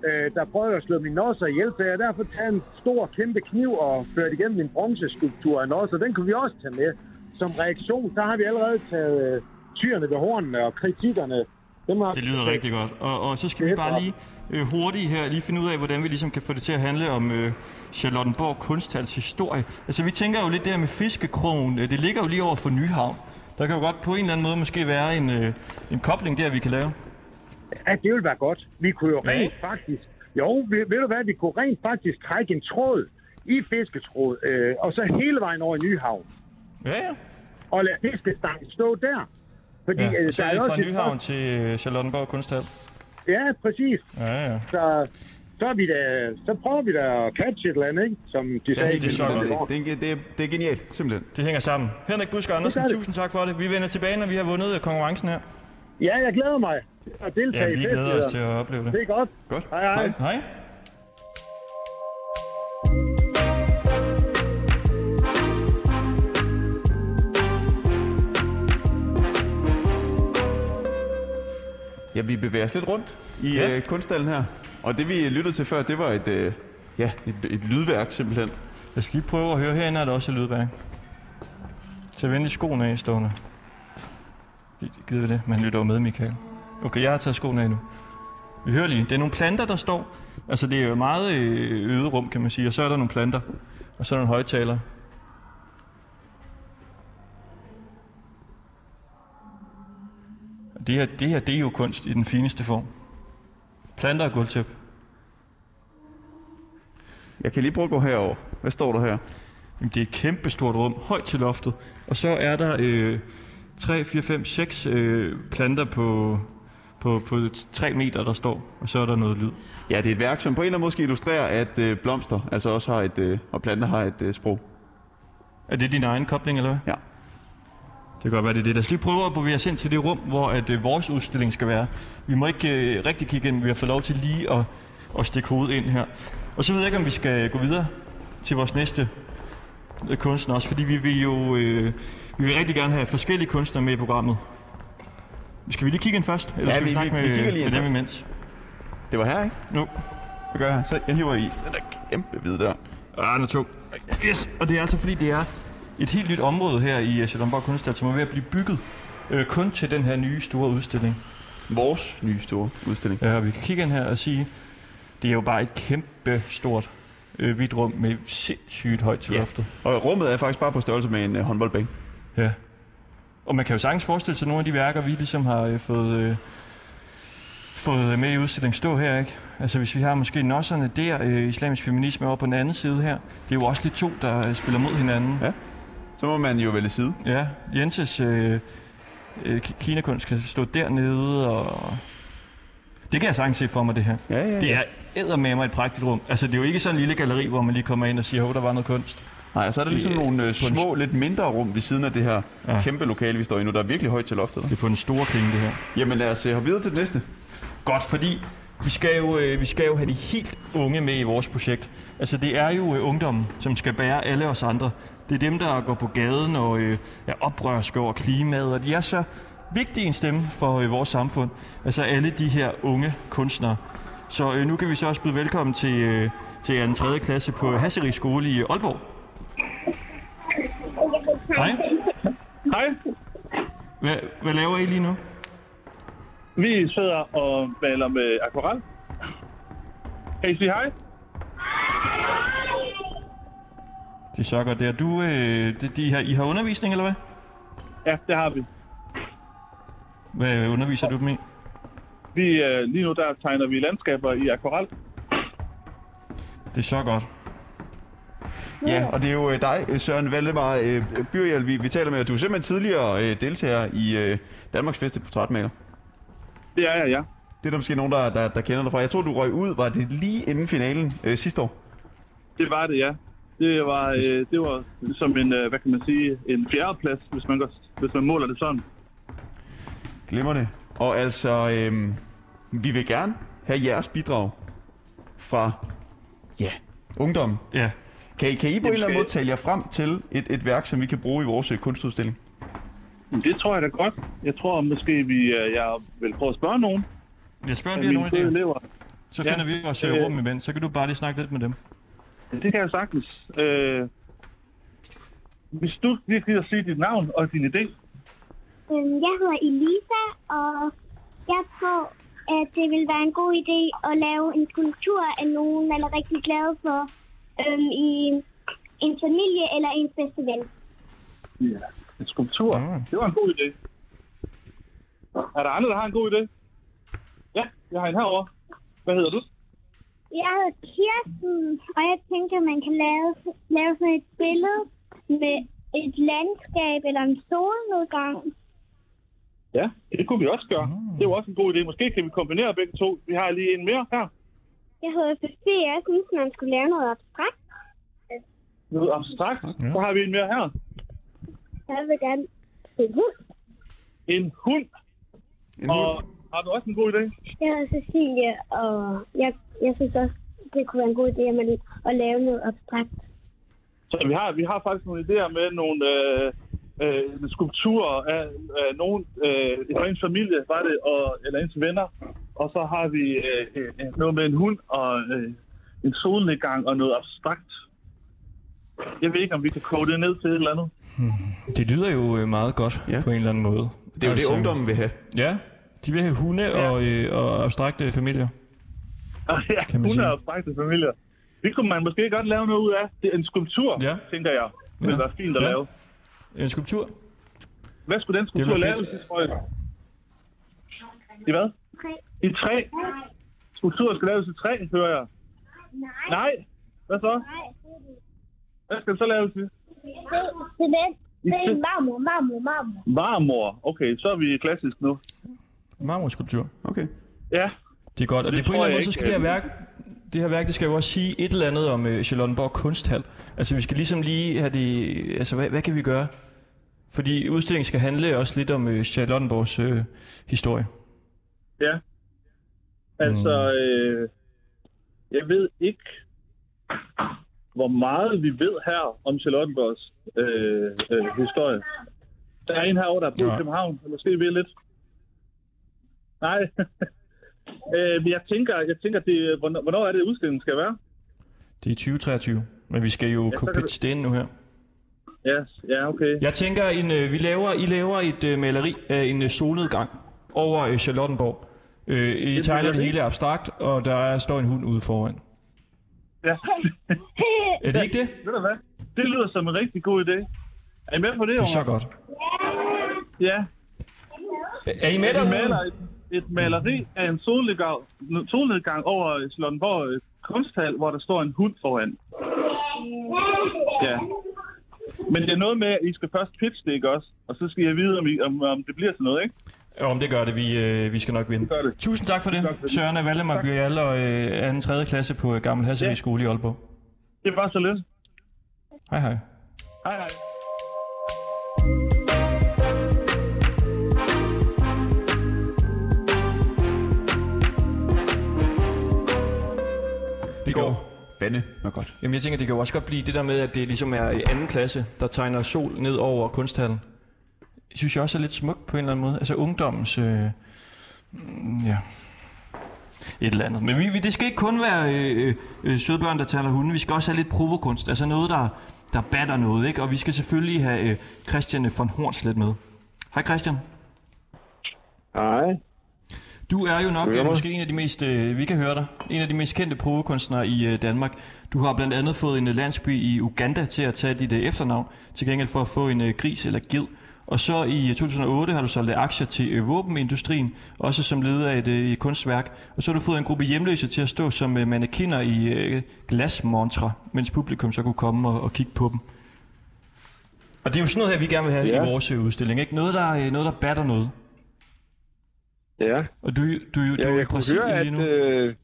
øh, der prøvede at slå mine nosser ihjel, så jeg derfor taget en stor, kæmpe kniv og ført igennem min bronzeskulptur af nosser. Den kunne vi også tage med. Som reaktion, så har vi allerede taget øh, tyrene ved hornene og kritikkerne. Dem har, Det lyder rigtig godt. Og, og så skal vi bare lige øh, hurtigt her lige finde ud af, hvordan vi ligesom kan få det til at handle om øh, Charlottenborg Kunsthals historie. Altså vi tænker jo lidt der med fiskekrogen. Øh, Det ligger jo lige over for Nyhavn. Der kan jo godt på en eller anden måde måske være en, øh, en kobling der, vi kan lave. Ja, det ville være godt. Vi kunne jo Ja. rent faktisk... Jo, ved, ved du hvad, vi kunne rent faktisk trække en tråd i fisketråd, øh, og så hele vejen over i Nyhavn, Ja, ja. og lade fiskestangen stå der. Fordi, ja. øh, Og så der er det fra et Nyhavn til øh, Charlottenborg Kunsthal. Ja, præcis. Ja, ja. Så, så, er vi da, så prøver vi da at catche et eller andet, ikke? Som de Ja, sagde. det, det, det, det, det, er, det er genialt, simpelthen. Det hænger sammen. Henrik Busk Andersen, tusind tak for det. Vi vender tilbage, når vi har vundet øh, konkurrencen her. Ja, jeg glæder mig til at deltage Ja, vi glæder os til at opleve det. Det er godt. Godt. Hej, hej. Hej. Hej. Ja, vi bevæger os lidt rundt i Ja. øh, kunsthallen her. Og det vi lyttede til før, det var et, øh, ja, et, et lydværk simpelthen. Lad os lige prøve at høre. Herinde er der også et lydværk. Så venlig skoene af stående. Gider vi det? Man lytter jo med, Michael. Okay, jeg har taget skoene af nu. Vi hører lige. Det er nogle planter, der står. Altså, det er jo meget øh, øde rum, kan man sige. Og så er der nogle planter. Og så er der nogle højtaler. Det her, det her, det er jo kunst i den fineste form. Planter og gulvtæp. Jeg kan lige prøve at gå herover. Hvad står der her? Jamen, det er et kæmpestort rum, højt til loftet. Og så er der øh, 3, 4, 5, 6 øh, planter på, på, på 3 meter, der står. Og så er der noget lyd. Ja, det er et værk, som på en eller anden måde skal illustrere, at øh, blomster altså også har et, øh, og planter har et øh, sprog. Er det din egen kobling, eller hvad? Ja. Det kan godt være, det er det. Lad os lige prøve at bevæge os ind til det rum, hvor at, øh, vores udstilling skal være. Vi må ikke øh, rigtig kigge ind, vi har fået lov til lige at, at stikke hovedet ind her. Og så ved jeg ikke, om vi skal gå videre til vores næste øh, kunstner også, fordi vi vil jo øh, vi vil rigtig gerne have forskellige kunstnere med i programmet. Skal vi lige kigge ind først? Eller Ja, skal vi, vi- snakke vi- med, vi kigger lige med ind dem imens? Det var her, ikke? Nu. Hvad gør jeg? Så jeg hiver i den der kæmpe hvide der. Ah, den er tung. Yes, og det er altså fordi, det er et helt nyt område her i øh, Charlottenborg Kunsthal, som er ved at blive bygget øh, kun til den her nye store udstilling. Vores nye store udstilling. Ja, vi kan kigge ind her og sige, det er jo bare et kæmpe stort øh, hvidt rum med sindssygt højt til Ja. loftet. Og rummet er faktisk bare på størrelse med en øh, håndboldbane. Ja. Og man kan jo sagtens forestille sig nogle af de værker, vi ligesom har øh, fået, øh, fået med i udstillingen stå her, ikke? Altså hvis vi har måske nosserne der, øh, islamisk feminisme over på den anden side her, det er jo også de to, der øh, spiller mod hinanden. Ja. Så må man jo vælge side. Ja, Jenses øh, øh, ki- kinakunst skal stå dernede, og... Det kan jeg sagtens se for mig, det her. Ja, ja, Det er eddermame et prægtigt rum. Altså, det er jo ikke sådan en lille galleri, hvor man lige kommer ind og siger, hov, der var noget kunst. Nej, så er der Det ligesom er nogle øh, på en små, lidt mindre rum ved siden af det her Ja. kæmpe lokale, vi står i nu. Der er virkelig højt til loftet. Det er på den store klinge, det her. Jamen lad os øh, hoppe videre til det næste. Godt, fordi vi skal, jo, øh, vi skal jo have de helt unge med i vores projekt. Altså, det er jo øh, ungdommen, som skal bære alle os andre. Det er dem, der går på gaden og øh, er oprørske over klimaet, og de er så vigtige en stemme for øh, vores samfund. Altså alle de her unge kunstnere. Så øh, nu kan vi så også byde velkommen til, øh, til en tredje klasse på Hasserig Skole i Aalborg. Hej. Hej. Hvad, hvad laver I lige nu? Vi sidder og maler med akvarel. Kan I sige hej? Det er så godt. Det er du, øh, det, de her, I har undervisning, eller hvad? Ja, det har vi. Hvad underviser du dem i? vi øh, lige nu der tegner vi landskaber i akvarel. Det er så godt. Ja, og det er jo øh, dig, øh, Søren Valdemar øh, Byrjel, vi, vi taler med. Du er simpelthen tidligere øh, deltager i øh, Danmarks bedste portrætmaler. Det er jeg, ja. Det er der måske nogen, der, der, der kender dig fra. Jeg tror, du røg ud. Var det lige inden finalen øh, sidste år? Det var det, ja. Det var, øh, det var som en, øh, hvad kan man sige, en fjerdeplads, hvis man, går, hvis man måler det sådan. Glimrende. Og altså, øh, vi vil gerne have jeres bidrag fra, ja, ungdommen. Ja. Kan I, kan I på en eller anden måde tale jer frem til et, et værk, som vi kan bruge i vores øh, kunstudstilling? Men Det tror jeg da godt. Jeg tror måske, vi, øh, jeg vil prøve at spørge nogen Jeg spørger, om af vi har mine nogle idéer. elever. Så Ja. finder vi os øh, Øh. rum imens. Så kan du bare lige snakke lidt med dem. Det kan jeg sagtens. Øh, hvis du lige gider sige dit navn og din idé. Jeg hedder Elisa, og jeg tror, at det vil være en god idé at lave en skulptur af nogen, man er rigtig glad for øhm, i en familie eller ens bedste ven. Ja. En skulptur. Mm. Det var en god idé. Er der andre, der har en god idé? Ja, jeg har en herovre. Hvad hedder du? Jeg hedder Kirsten, og jeg tænker, at man kan lave, lave sådan et billede med et landskab eller en solnedgang. Ja, det kunne vi også gøre. Mm. Det var også en god idé. Måske kan vi kombinere begge to. Vi har lige en mere her. Jeg hedder Sofie, og jeg synes, man skulle lave noget abstrakt. Noget abstrakt. Ja. Så har vi en mere her. Jeg vil gerne en hund. En hund. En Og hund? har du også en god idé? Jeg hedder Cecilie, og jeg, jeg synes også, det kunne være en god idé at, man, at lave noget abstrakt. Så vi har, vi har faktisk nogle idéer med nogle øh, øh, skulpturer af, af nogen, øh, fra ens familie, var det, og, eller ens venner. Og så har vi øh, øh, noget med en hund og øh, en solnedgang og noget abstrakt. Jeg ved ikke, om vi kan koge det ned til et eller andet. Det lyder jo øh, meget godt Ja. på en eller anden måde. Det er jo det, ungdommen vil have. Ja, de vil have hunde Ja. og, øh, og abstrakte familier. Ja, Kan man hun sige. er abstrakte familier. Det kunne man måske godt lave noget ud af. Det er en skulptur, Ja. tænker jeg. Det ville Ja. være fint at Ja. lave. En skulptur. Hvad skulle den skulptur laves i, tror jeg? I hvad? Tre. I træ? Skulpturer skal laves i træ, hører jeg. Nej. Nej. Hvad så? Nej. Hvad skal det så laves i? Det, det, er marmor, marmor, marmor. Marmor. Okay, så er vi klassisk nu. Marmorskulptur. Okay. Ja. Det er godt. Og Det det, på en eller anden måde, så skal det her værk, det her værk, det skal jo også sige et eller andet om øh, Charlottenborg Kunsthal. Altså, vi skal ligesom lige have det... Altså, hvad, hvad kan vi gøre? Fordi udstillingen skal handle også lidt om øh, Charlottenborgs øh, historie. Ja. Altså, øh, jeg ved ikke, hvor meget vi ved her om Charlottenborgs øh, øh, historie. Der er en herovre, der er på Nej. København, måske ved lidt. Nej. øh, men jeg tænker, jeg tænker det, hvornår, hvornår er det, udstillingen skal være? Det er 2023, men vi skal jo så kunne pitche det ind nu her. Ja, ja okay. Jeg tænker, en, øh, vi laver, I laver et øh, maleri af en øh, solnedgang over øh, Charlottenborg. Øh, I Et tegner det hele abstrakt, og der er, står en hund ude foran. Ja. Er det ikke det? Ved du hvad? Det lyder som en rigtig god idé. Er I med på det, Det er så Omar? godt. Ja. Er I med derude? Et, maleri af en solnedgang, solnedgang over Charlottenborg øh, Kunsthal, hvor der står en hund foran. Ja. Men det er noget med, at I skal først pitche det, ikke også? Og så skal jeg vide, om, I, om, om det bliver til noget, ikke? Jo, om det gør det. Vi, øh, vi skal nok vinde. gør det. Tusind tak for det, Tak for det. Søren af Valdemar Byal og øh, er en tredje klasse på øh, Gammel Hassevi Ja. skole i Aalborg. Det er bare så lidt. Hej hej. Hej, hej. Det går vande med godt. Jamen jeg tænker, det kan jo også godt blive det der med, at det ligesom er i anden klasse, der tegner sol ned over kunsthallen. Det synes jeg også er lidt smukt på en eller anden måde. Altså ungdommens... Øh, mm, ja, et eller andet. Men vi, vi, det skal ikke kun være øh, øh, søde børn, der taler hunde. Vi skal også have lidt provokunst. Altså noget, der, der batter noget, ikke? Og vi skal selvfølgelig have øh, Christian von Hornslet med. Hej Christian. Hej. Du er jo nok øh, måske en af de mest, øh, vi kan høre dig, en af de mest kendte provokunstnere i øh, Danmark. Du har blandt andet fået en øh, landsby i Uganda til at tage dit øh, efternavn, til gengæld for at få en øh, gris eller ged. Og så i øh, 2008 har du solgt øh, aktier til øh, våbenindustrien, også som leder af et øh, kunstværk. Og så har du fået en gruppe hjemløse til at stå som øh, mannequiner i øh, glasmontre, mens publikum så kunne komme og, og kigge på dem. Og det er jo sådan noget her, vi gerne vil have Ja. i vores øh, udstilling, ikke? Noget, der, øh, noget, der batter noget. Ja. Og du, du, du, ja, du er i Brasilien høre, lige nu. at... Øh,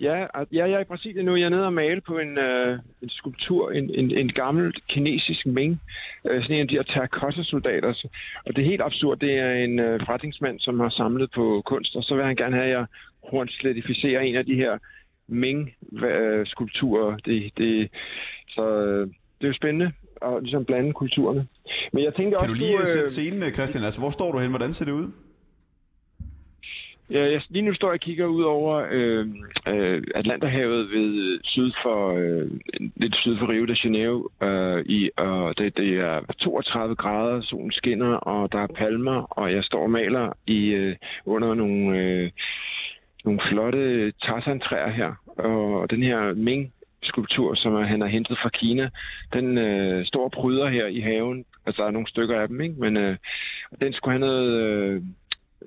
ja, at, ja, jeg er i Brasilien nu. Jeg er nede og male på en, øh, en skulptur, en, en, en gammel kinesisk ming. Øh, sådan en af de her terracotta-soldater. Så- Og det er helt absurd. Det er en øh, forretningsmand, som har samlet på kunst, og så vil han gerne have, at jeg hornsletificerer en af de her Ming-skulpturer. Det, det, så øh, det er jo spændende at ligesom blande kulturerne. Men jeg tænkte Kan du også, lige øh, øh, sætte scenen, øh, Christian? Altså, hvor står du hen? Hvordan ser det ud? Ja, jeg, lige nu står jeg og kigger ud over øh, øh, Atlanterhavet ved øh, syd for øh, lidt syd for Rio de Janeiro. Øh, i, og det, det er 32 grader, solen skinner, og der er palmer, og jeg står og maler i øh, under nogle, øh, nogle flotte tarzantræer her. Og den her Ming skulptur, som han har hentet fra Kina, den øh, står og pryder her i haven. Altså, der er nogle stykker af dem, ikke? Men øh, den skulle have noget... Øh,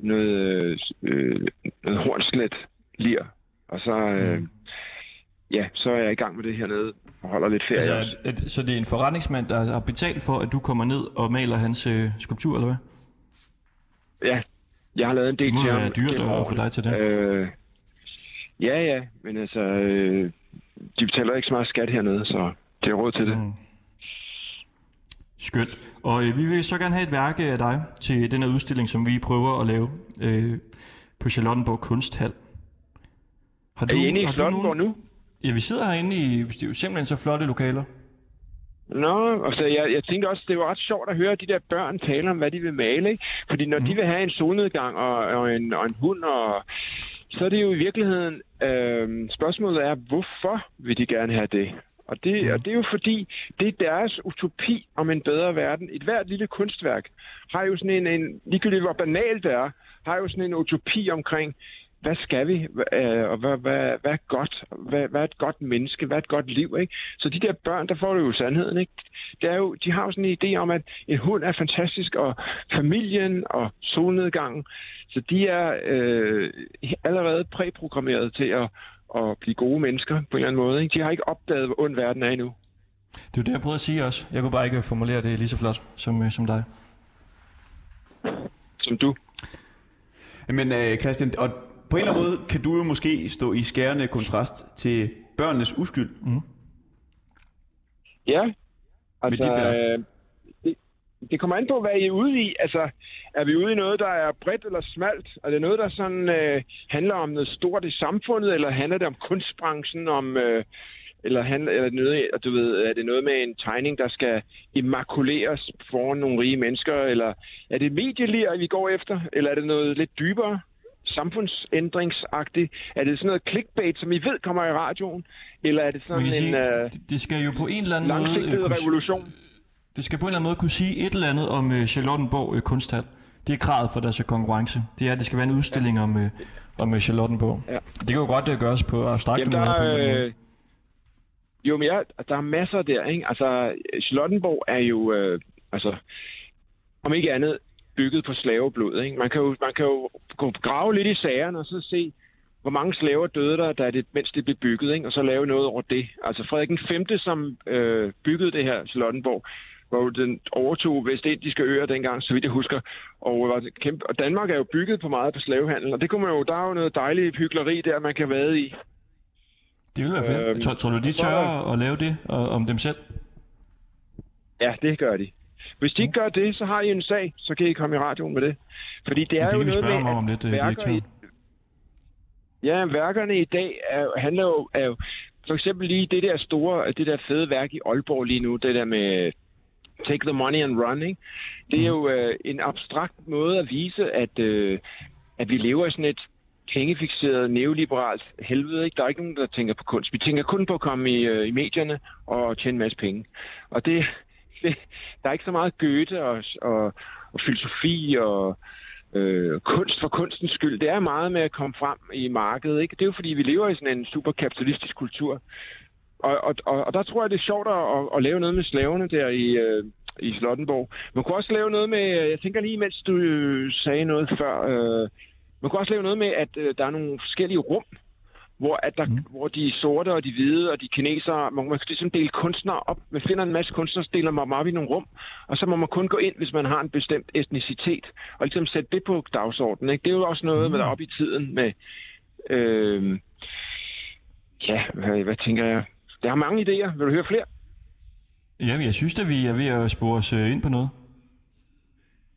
noget, øh, noget hornslet lir. Og så, øh, Mm. ja, så er jeg i gang med det hernede og holder lidt ferie. Altså, at, at, så det er en forretningsmand, der har betalt for, at du kommer ned og maler hans øh, skulptur, eller hvad? Ja, jeg har lavet en del Det må til jo ham være dyrt at få dig til det. Øh, ja, ja, men altså, øh, de betaler ikke så meget skat hernede, så det er råd til det. Mm. Skønt. Og øh, vi vil så gerne have et værk af dig til den her udstilling, som vi prøver at lave øh, på Charlottenborg Kunsthal. Har Er I inde i har du Slottenborg nu? Ja, vi sidder herinde i det er jo simpelthen så flotte lokaler. Nå, altså jeg, jeg tænkte også, det var ret sjovt at høre de der børn tale om, hvad de vil male, ikke? Fordi når mm. de vil have en solnedgang og, og, en, og en hund, og, så er det jo i virkeligheden, øh, spørgsmålet er, hvorfor vil de gerne have det? Og det, mm. og det er jo fordi, det er deres utopi om en bedre verden. Et hvert lille kunstværk har jo sådan en, en ligegyldigt hvor banalt det er, har jo sådan en utopi omkring, hvad skal vi, øh, og hvad, hvad, hvad er godt, hvad, hvad er et godt menneske, hvad er et godt liv, ikke? Så de der børn, der får du jo sandheden, ikke? Det er jo, de har jo sådan en idé om, at en hund er fantastisk, og familien og solnedgangen, så de er øh, allerede præprogrammeret til at, at blive gode mennesker på en eller anden måde, ikke? De har ikke opdaget, hvor ond verden er endnu. Det er det, jeg prøvede at sige også. Jeg kunne bare ikke formulere det lige så flot som, øh, som dig. Som du. Men øh, Christian, og på en eller anden måde kan du jo måske stå i skærende kontrast til børnenes uskyld. Mm. Ja. Med dit værk. øh, det, kommer an på, hvad I er ude i. Altså, er vi ude i noget, der er bredt eller smalt? Er det noget, der sådan øh, handler om noget stort i samfundet, eller handler det om kunstbranchen, om... Øh, eller handler, eller er det noget, du ved, er det noget med en tegning, der skal immakuleres foran nogle rige mennesker, eller er det medielir, vi går efter, eller er det noget lidt dybere, samfundsændringsagtigt? Er det sådan noget clickbait, som I ved kommer i radioen, eller er det sådan en sige, øh, det- skal jo på en eller anden måde... kunne- revolution? Det skal på en eller anden måde kunne sige et eller andet om øh, Charlottenborg øh, Kunsthal. Det er kravet for deres øh, konkurrence. Det er, at det skal være en udstilling om, øh, om øh, Charlottenborg. Ja. Det kan jo godt øh, gøres på abstrakte Jamen, der, er, øh, jo, men ja, der er masser der, ikke? Altså, Charlottenborg er jo, øh, altså, om ikke andet, bygget på slaveblod, ikke? Man kan jo, man kan jo gå grave lidt i sagerne og så se, hvor mange slaver døde der, da det, mens det blev bygget, ikke? og så lave noget over det. Altså Frederik den 5., som øh, byggede det her Charlottenborg, den overtog Vestindiske øer dengang, så vidt jeg husker. Og, var det kæmpe, og Danmark er jo bygget på meget på slavehandel, og det kunne man jo, der er jo noget dejligt hyggeleri der, man kan vade i. Det ville være fedt. Øhm, tror, tror du, de så- tør at lave det og, om dem selv? Ja, det gør de. Hvis de ikke gør det, så har I en sag, så kan I komme i radioen med det. Fordi det er det jo noget med, at om lidt, øh, værker i, Ja, værkerne i dag er, handler jo, er jo for eksempel lige det der store, det der fede værk i Aalborg lige nu, det der med take the money and run, ikke? Det er jo øh, en abstrakt måde at vise, at, øh, at vi lever i sådan et pengefixeret neoliberalt helvede. Ikke? Der er ikke nogen, der tænker på kunst. Vi tænker kun på at komme i, øh, i medierne og tjene en masse penge. Og det, det, der er ikke så meget Goethe og, og, og filosofi og øh, kunst for kunstens skyld. Det er meget med at komme frem i markedet. Ikke? Det er jo fordi, vi lever i sådan en super kapitalistisk kultur. Og, og, og, og der tror jeg, det er sjovt at, at, lave noget med slaverne der i, øh, i Slottenborg. Man kunne også lave noget med, jeg tænker lige, mens du øh, sagde noget før, øh, man kunne også lave noget med, at øh, der er nogle forskellige rum, hvor, at der, mm. hvor de sorte og de hvide og de kinesere, man, man skal ligesom dele kunstnere op. Man finder en masse kunstnere, deler man dem op i nogle rum, og så må man kun gå ind, hvis man har en bestemt etnicitet, og ligesom sætte det på dagsordenen. Ikke? Det er jo også noget, mm. med der er op i tiden med... Øh, ja, hvad, hvad tænker jeg? Der er mange idéer. Vil du høre flere? Jamen, jeg synes at vi er ved at spore os øh, ind på noget.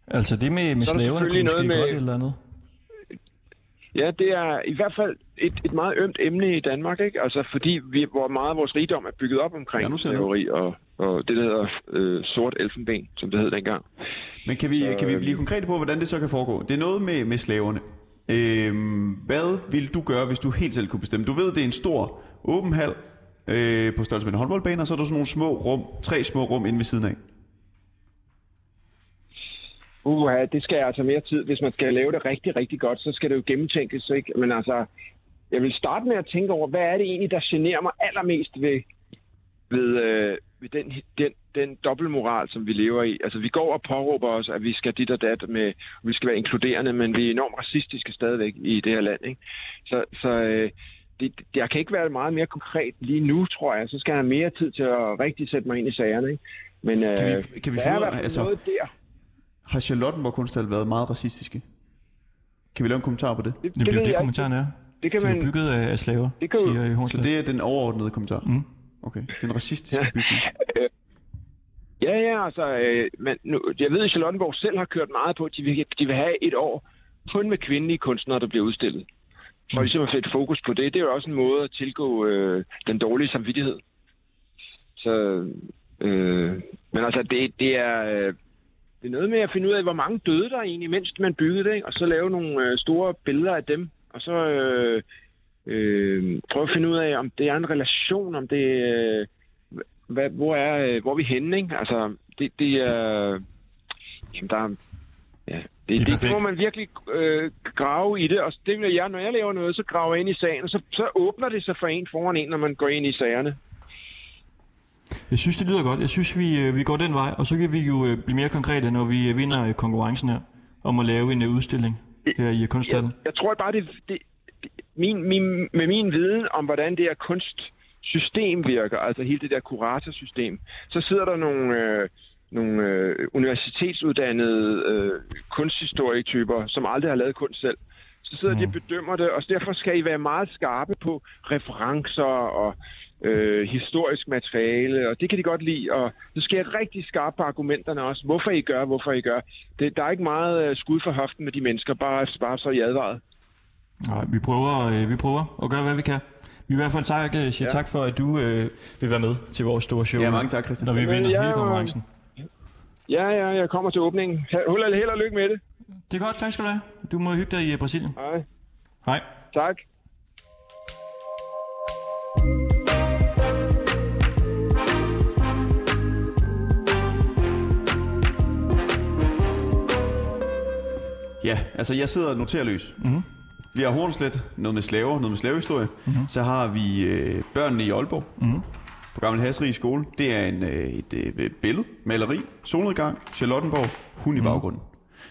Altså det med, med er slaverne kunne måske noget godt med- et eller andet. Ja, det er i hvert fald et, et meget ømt emne i Danmark, ikke? Altså fordi vi, hvor meget af vores rigdom er bygget op omkring Ja, jeg slaveri og, og det, der hedder øh, sort elfenben, som det hed dengang. Men kan vi, kan vi blive konkrete på, hvordan det så kan foregå? Det er noget med, med slaverne. Øhm, hvad vil du gøre, hvis du helt selv kunne bestemme? Du ved, det er en stor åben hal øh, på størrelse med en håndboldbane, og så er der sådan nogle små rum, tre små rum inde ved siden af. Uha, det skal altså mere tid. Hvis man skal lave det rigtig, rigtig godt, så skal det jo gennemtænkes, ikke? Men altså, jeg vil starte med at tænke over, hvad er det egentlig, der generer mig allermest ved, ved, øh, ved den, den, den dobbeltmoral, som vi lever i. Altså, vi går og påråber os, at vi skal dit og dat med, vi skal være inkluderende, men vi er enormt racistiske stadigvæk i det her land, ikke? Så, så øh, det, jeg kan ikke være meget mere konkret lige nu, tror jeg. Så skal jeg have mere tid til at rigtig sætte mig ind i sagerne, ikke? Men øh, Kan vi, kan vi der finde er altså, noget der. har Charlottenborg Kunsthal været meget racistiske? Kan vi lave en kommentar på det? Det, Det, det er det, kommentaren er. Det kan Det er man... bygget af, af slaver, Det kan siger i Så det er den overordnede kommentar? Mm. Okay, det er en racistisk bygning. Ja, ja, altså, øh, men nu, jeg ved, at Charlottenborg selv har kørt meget på, at de vil, de vil have et år kun med kvindelige kunstnere, der bliver udstillet. For ligesom at sætte fokus på det, det er jo også en måde at tilgå øh, den dårlige samvittighed. Så, øh, men altså, det, det er... Øh, det er noget med at finde ud af, hvor mange døde der egentlig, mens man byggede det, ikke? og så lave nogle øh, store billeder af dem, og så øh, øh, prøve at finde ud af, om det er en relation, om det øh, hvad, hvor, er, øh, hvor er vi henne, ikke? Altså, det, det er... Jamen, der er... Ja, det, det, det, må man virkelig øh, grave i det, og det vil jeg, når jeg laver noget, så graver jeg ind i sagen, og så, så åbner det sig for en foran en, når man går ind i sagerne. Jeg synes, det lyder godt. Jeg synes, vi, øh, vi går den vej, og så kan vi jo øh, blive mere konkrete, når vi øh, vinder konkurrencen her, om at lave en udstilling her i kunsthallen. Jeg tror bare, det, det, det min, min, med min viden om, hvordan det her kunstsystem virker, altså hele det der kuratorsystem, så sidder der nogle, øh, nogle øh, universitetsuddannede øh, kunsthistorietyper, som aldrig har lavet kunst selv. Så sidder mm. de og bedømmer det, og derfor skal I være meget skarpe på referencer og øh, historisk materiale, og det kan de godt lide, og så skal jeg rigtig skarpe på argumenterne også, hvorfor I gør, hvorfor I gør. Det, der er ikke meget øh, skud for hoften med de mennesker, bare, bare så I advaret. Nej, vi prøver, øh, vi prøver at gøre, hvad vi kan. Vi vil i hvert fald tak, øh, siger Ja. tak for, at du øh, vil være med til vores store show. Ja, mange tak, Christian. Når vi vinder jeg- hele konkurrencen. Ja, ja, jeg kommer til åbningen. Held, held og lykke med det. Det er godt, tak skal du have. Du må hygge dig i øh, Brasilien. Hej. Hej. Tak. Ja, altså jeg sidder og noterer løs. Mhm. Vi har Hornslet, noget med slaver, noget med slavehistorie. Mm-hmm. Så har vi øh, børnene i Aalborg Mhm. På Gammel Hasserig skole. Det er en, øh, et øh, billede, maleri, solnedgang, Charlottenborg, hund i baggrunden.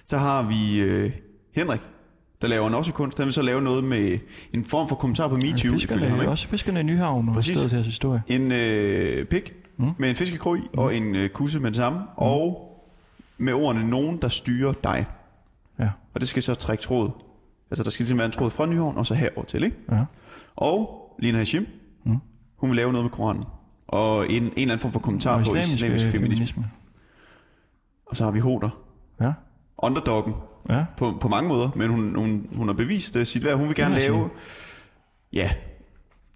Så har vi øh, Henrik der laver han også kunst. Han vil så lave noget med en form for kommentar på MeToo. ifølge ham, Fiskerne, ikke? også fiskerne i Nyhavn og stedet hans historie. En øh, pik mm. med en fiskekrog i, og en øh, kusse med det samme, mm. og med ordene nogen, der styrer dig. Ja. Og det skal så trække tråd. Altså, der skal ligesom være en tråd fra Nyhavn, og så herover til, ikke? Ja. Og Lina Hashim, mm. hun vil lave noget med Koranen. Og en, en eller anden form for kommentar Og på islamisk, islamisk øh, feminisme. feminisme. Og så har vi Hoder. Ja. Underdoggen. Ja. På, på mange måder, men hun, hun, hun har bevist uh, sit værd. Hun vil gerne lave ja,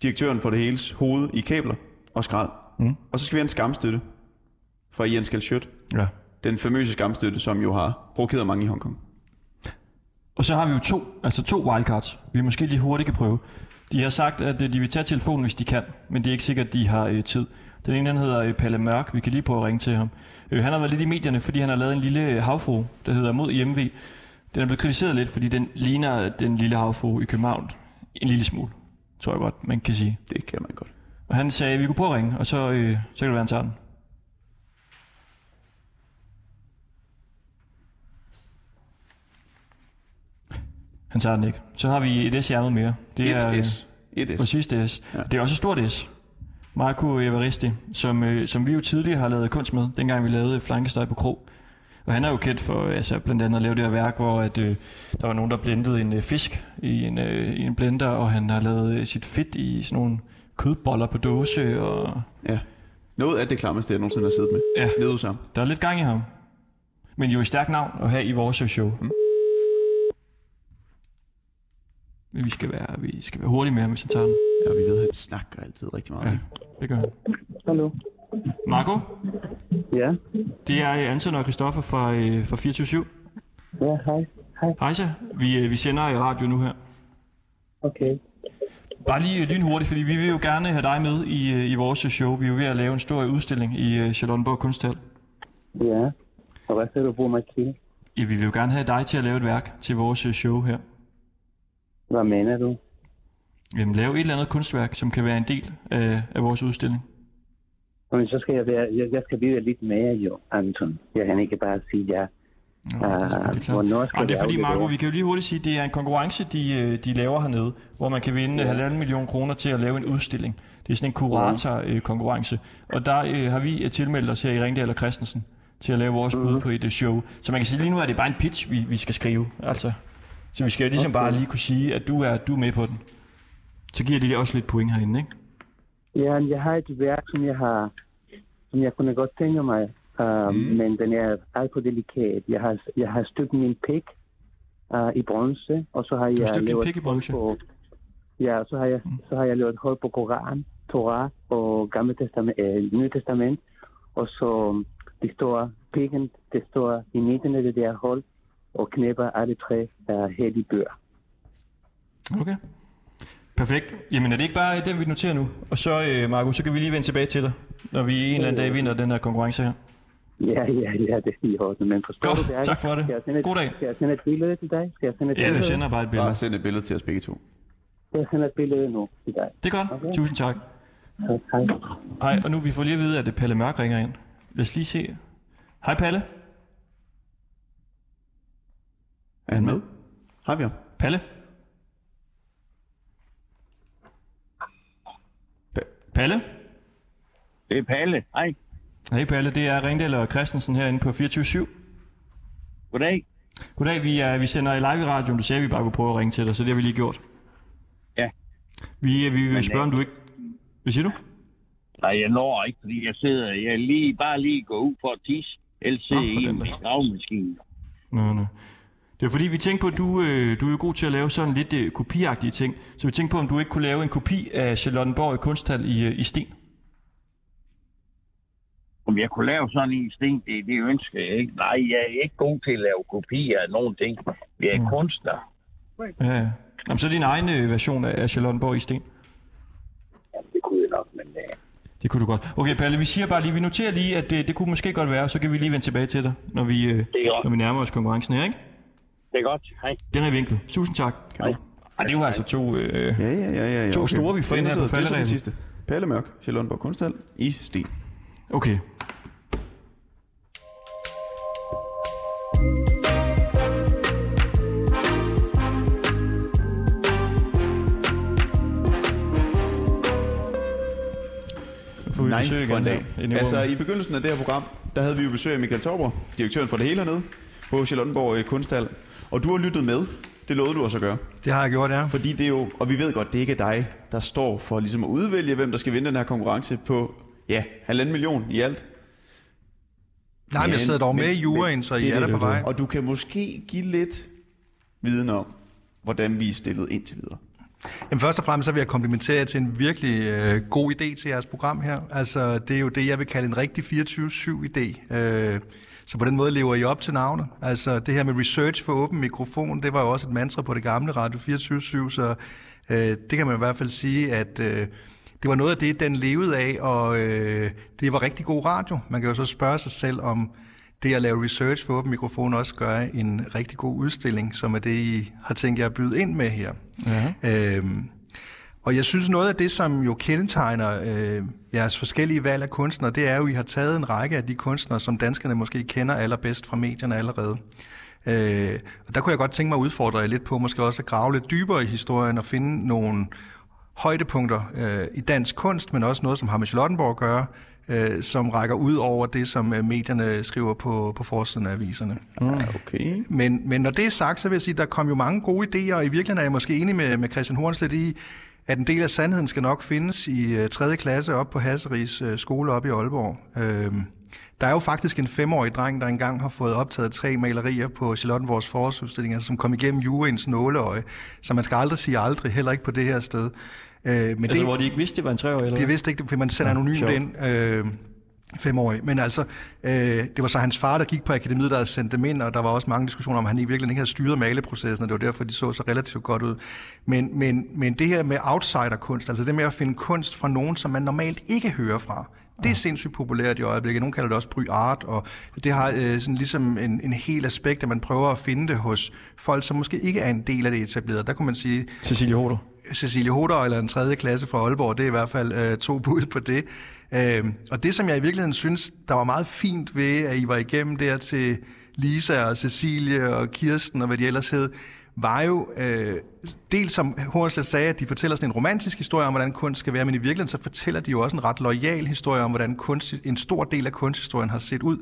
direktøren for det hele hoved i kabler og skrald. Mm. Og så skal vi have en skamstøtte fra Jens Galschødt. Ja. Den famøse skamstøtte, som jo har provokeret mange i Hongkong. Og så har vi jo to, altså to wildcards, vi måske lige hurtigt kan prøve. De har sagt, at øh, de vil tage telefonen, hvis de kan, men det er ikke sikkert, at de har øh, tid. Den ene, den hedder øh, Palle Mørk. Vi kan lige prøve at ringe til ham. Øh, han har været lidt i medierne, fordi han har lavet en lille øh, havfru, der hedder Mod IMV. Den er blevet kritiseret lidt, fordi den ligner den lille havfru i København. En lille smule, tror jeg godt, man kan sige. Det kan man godt. Og han sagde, at vi kunne prøve at ringe, og så, øh, så kan det være, han tager den. Han tager den ikke. Så har vi et S i ærmet mere. Det Et er, S. Et S. Præcis det S. Ja. Det er også et stort S. Marco Evaristi, som, øh, som vi jo tidligere har lavet kunst med, dengang vi lavede Flankesteg på Krog. Og han er jo kendt for altså, blandt andet at lave det her værk, hvor at, øh, der var nogen, der blendede en øh, fisk i en, øh, i en blender, og han har lavet øh, sit fedt i sådan nogle kødboller på dåse. Og... Ja. Noget af det klammeste, jeg nogensinde har siddet med. Ja. Nede. Der er lidt gang i ham. Men jo et stærkt navn at have i vores show. Mm. Men vi skal være, vi skal være hurtige med ham, hvis han tager den. Ja, vi ved, at han snakker altid rigtig meget. Ja, det gør han. Hallo. Marco? Ja? Det er øh, Anton og Christoffer fra, øh, fra 24 Ja, hej. Hej. Hej så. Vi, øh, vi sender i radio nu her. Okay. Bare lige lynhurtigt, fordi vi vil jo gerne have dig med i, i vores show. Vi er jo ved at lave en stor udstilling i Charlottenborg Kunsthal. Ja. Og hvad skal du bruge mig til? Ja, vi vil jo gerne have dig til at lave et værk til vores show her. Hvad mener du? Jamen, lave et eller andet kunstværk, som kan være en del af, af vores udstilling. Men så skal jeg, være, jeg, jeg skal vide lidt mere jo, Anton. Jeg kan ikke bare sige ja. Nå, det er selvfølgelig klart. hvornår skal Jamen, det er fordi? Marco, vi kan jo lige hurtigt sige, at det er en konkurrence, de, øh, de laver hernede, hvor man kan vinde halvanden million kroner til at lave en udstilling. Det er sådan en kurator-konkurrence. Og der øh, har vi øh, tilmeldt os her i Ringdal og Christensen til at lave vores bud på et øh, show. Så man kan sige, lige nu er det bare en pitch, vi, vi skal skrive. Altså, så vi skal jo ligesom Okay. bare lige kunne sige, at du er, du er med på den. Så giver de også lidt point herinde, ikke? Ja, jeg har et værk, som jeg har, som jeg kunne godt tænke mig, uh, mm. men den er alt for delikat. Jeg har, jeg har støbt min pik uh, i bronze, og så har Du jeg lavet pik i bronze? På, ja, så har jeg, Mm. så har jeg lavet hold på Koran, Torah og Gamle Testament, øh, Nye Testament, og så det står pikken, det står i midten af det der hold, og knæpper alle tre uh, hellige bøger. Okay. Perfekt. Jamen er det ikke bare den, vi noterer nu? Og så, øh, Marco, så kan vi lige vende tilbage til dig, når vi en eller anden dag vinder den her konkurrence her. Ja, ja, ja, det er i orden. Men forstår Godt, du det? tak for det. Skal jeg sende et, God dag. Skal jeg sende et billede til dig? Skal jeg sende et Ja, billede? du sender bare et billede. Bare send et billede til os begge to. Jeg sende et billede nu til dig? Det er godt. Okay. Tusind tak. Tak, hej. Hej, og nu vi får lige at vide, at det Palle Mørk ringer ind. Lad os lige se. Hej Palle. Er han med? Har vi ham? Palle? Pa- Palle? Det er Palle. Hej. Hej Palle, det er Ringdal og Christensen herinde på 24 Goddag. Goddag, vi, er, vi sender i live i radioen. Du sagde, at vi bare kunne prøve at ringe til dig, så det har vi lige gjort. Ja. Vi, vi vil Men, spørge, øh, om du ikke... Hvad siger du? Nej, jeg når ikke, fordi jeg sidder... Jeg er lige, bare lige gå ud for at tisse. Ellers sidder for i en gravmaskine. Nå, nå. Det er fordi, vi tænkte på, at du, øh, du er jo god til at lave sådan lidt øh, kopiagtige ting. Så vi tænkte på, om du ikke kunne lave en kopi af Charlottenborg i Kunsthal i, øh, i sten. Om jeg kunne lave sådan en sten, det, det ønsker jeg ikke. Nej, jeg er ikke god til at lave kopier af nogen ting. Jeg er Mm. kunstner. Ja, ja. Jamen, så er din egen øh, version af Charlottenborg i sten. Det kunne jeg nok, men... Uh... Det kunne du godt. Okay, Palle, vi siger bare lige, vi noterer lige, at det, det kunne måske godt være, så kan vi lige vende tilbage til dig, når vi, øh, når vi nærmer os konkurrencen her, ikke? Det er godt. Hej. Den er vinkel. Tusind tak. Hej. Ej, det var altså to, øh, ja, ja, ja, ja, ja. to store, vi får ind her på falderæben. Det er altså- sidste. Palle Mørk, Sjælundborg Kunsthal i Sten. Okay. Nej, besøg for en dag. Her, altså, i begyndelsen af det her program, der havde vi jo besøg af Michael Torber, direktøren for det hele hernede, på Charlottenborg øh, Kunsthal. Og du har lyttet med. Det lovede du også at gøre. Det har jeg gjort, ja. Fordi det er jo, og vi ved godt, det ikke er dig, der står for ligesom at udvælge, hvem der skal vinde den her konkurrence på, ja, halvanden million i alt. Nej, men jeg sidder dog med i juryen, så I det er der på vej. Og du kan måske give lidt viden om, hvordan vi er stillet indtil videre. Jamen først og fremmest så vil jeg komplimentere jer til en virkelig øh, god idé til jeres program her. Altså det er jo det, jeg vil kalde en rigtig 24-7-idé. Øh, så på den måde lever I op til navnet. Altså det her med research for åben mikrofon, det var jo også et mantra på det gamle Radio 24-7, så øh, det kan man i hvert fald sige, at øh, det var noget af det, den levede af, og øh, det var rigtig god radio. Man kan jo så spørge sig selv om det at lave research for åben mikrofon også gør en rigtig god udstilling, som er det, I har tænkt jer at byde ind med her. Ja. Øhm, og jeg synes, noget af det, som jo kendetegner øh, jeres forskellige valg af kunstnere, det er jo, at I har taget en række af de kunstnere, som danskerne måske kender allerbedst fra medierne allerede. Øh, og der kunne jeg godt tænke mig at udfordre jer lidt på, måske også at grave lidt dybere i historien og finde nogle højdepunkter øh, i dansk kunst, men også noget, som har med Charlottenborg at gøre, øh, som rækker ud over det, som øh, medierne skriver på, på forsiden af aviserne. Mm. Okay. Men, men når det er sagt, så vil jeg sige, at der kom jo mange gode idéer, og i virkeligheden er jeg måske enig med, med Christian Hornstedt i, at en del af sandheden skal nok findes i uh, 3. klasse op på Hasseris uh, skole op i Aalborg. Uh, der er jo faktisk en femårig dreng, der engang har fået optaget tre malerier på Charlottenborgs forårsudstillinger, som kom igennem juryens nåleøje. Så man skal aldrig sige aldrig, heller ikke på det her sted. Uh, men Altså, hvor de ikke vidste, det var en treårig, eller de vidste ikke, det, for man sender anonymt sjovt. ind. Øh, femårig. Men altså, øh, det var så hans far, der gik på akademiet, der havde sendt dem ind, og der var også mange diskussioner om, at han i virkeligheden ikke havde styret maleprocessen, og det var derfor, de så så relativt godt ud. Men, men, men det her med outsiderkunst, altså det med at finde kunst fra nogen, som man normalt ikke hører fra, det er sindssygt populært i øjeblikket. Nogle kalder det også bry art, og det har øh, sådan ligesom en, en hel aspekt, at man prøver at finde det hos folk, som måske ikke er en del af det etablerede. Der kunne man sige... Cecilie Hoder. Cecilie Hoder eller en tredje klasse fra Aalborg, det er i hvert fald øh, to bud på det. Øh, og det, som jeg i virkeligheden synes, der var meget fint ved, at I var igennem der til Lisa og Cecilie og Kirsten og hvad de ellers hed, var jo øh, dels som Hornslet sagde, at de fortæller sådan en romantisk historie om, hvordan kunst skal være, men i virkeligheden så fortæller de jo også en ret lojal historie om, hvordan kunst, en stor del af kunsthistorien har set ud.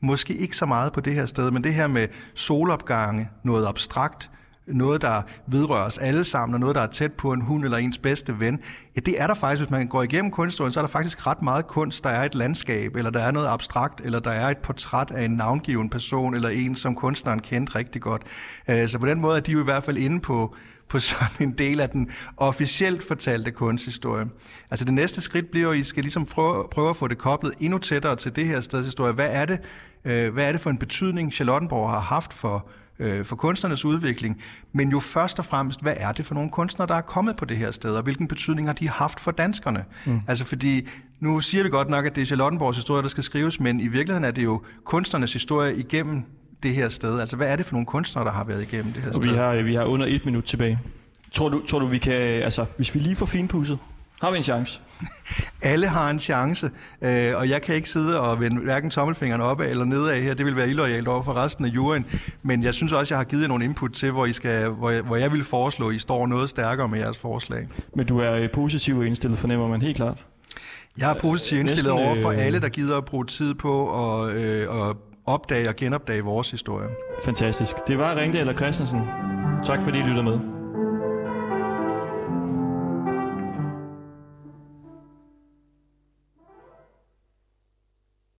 Måske ikke så meget på det her sted, men det her med solopgange, noget abstrakt, noget, der vedrører os alle sammen, og noget, der er tæt på en hund eller ens bedste ven, ja, det er der faktisk, hvis man går igennem kunsthistorien, så er der faktisk ret meget kunst. Der er et landskab, eller der er noget abstrakt, eller der er et portræt af en navngiven person, eller en, som kunstneren kendte rigtig godt. Øh, så på den måde er de jo i hvert fald inde på, på sådan en del af den officielt fortalte kunsthistorie. Altså det næste skridt bliver jo, at I skal ligesom prøve, prøve at få det koblet endnu tættere til det her steds historie. Hvad er det, øh, hvad er det for en betydning, Charlottenborg har haft for øh, for kunstnernes udvikling, men jo først og fremmest, hvad er det for nogle kunstnere, der er kommet på det her sted, og hvilken betydning har de haft for danskerne? Mm. Altså fordi, nu siger vi godt nok, at det er Charlottenborgs historie, der skal skrives, men i virkeligheden er det jo kunstnernes historie igennem det her sted. Altså hvad er det for nogle kunstnere, der har været igennem det her Og sted? vi har, vi har under et minut tilbage. Tror du, tror du, vi kan... Altså, hvis vi lige får finpudset, har vi en chance? Alle har en chance, øh, og jeg kan ikke sidde og vende hverken tommelfingeren opad eller nedad her. Det vil være illoyalt over for resten af juryen. Men jeg synes også, jeg har givet nogle input til, hvor, I skal, hvor, jeg, hvor jeg vil foreslå, at I står noget stærkere med jeres forslag. Men du er øh, positiv indstillet, fornemmer man helt klart. Jeg er positivt indstillet Næsten, over for øh, alle, der gider at bruge tid på at, øh, at opdage og genopdage vores historie. Fantastisk. Det var Ringdal og Christensen. Tak fordi I lyttede med.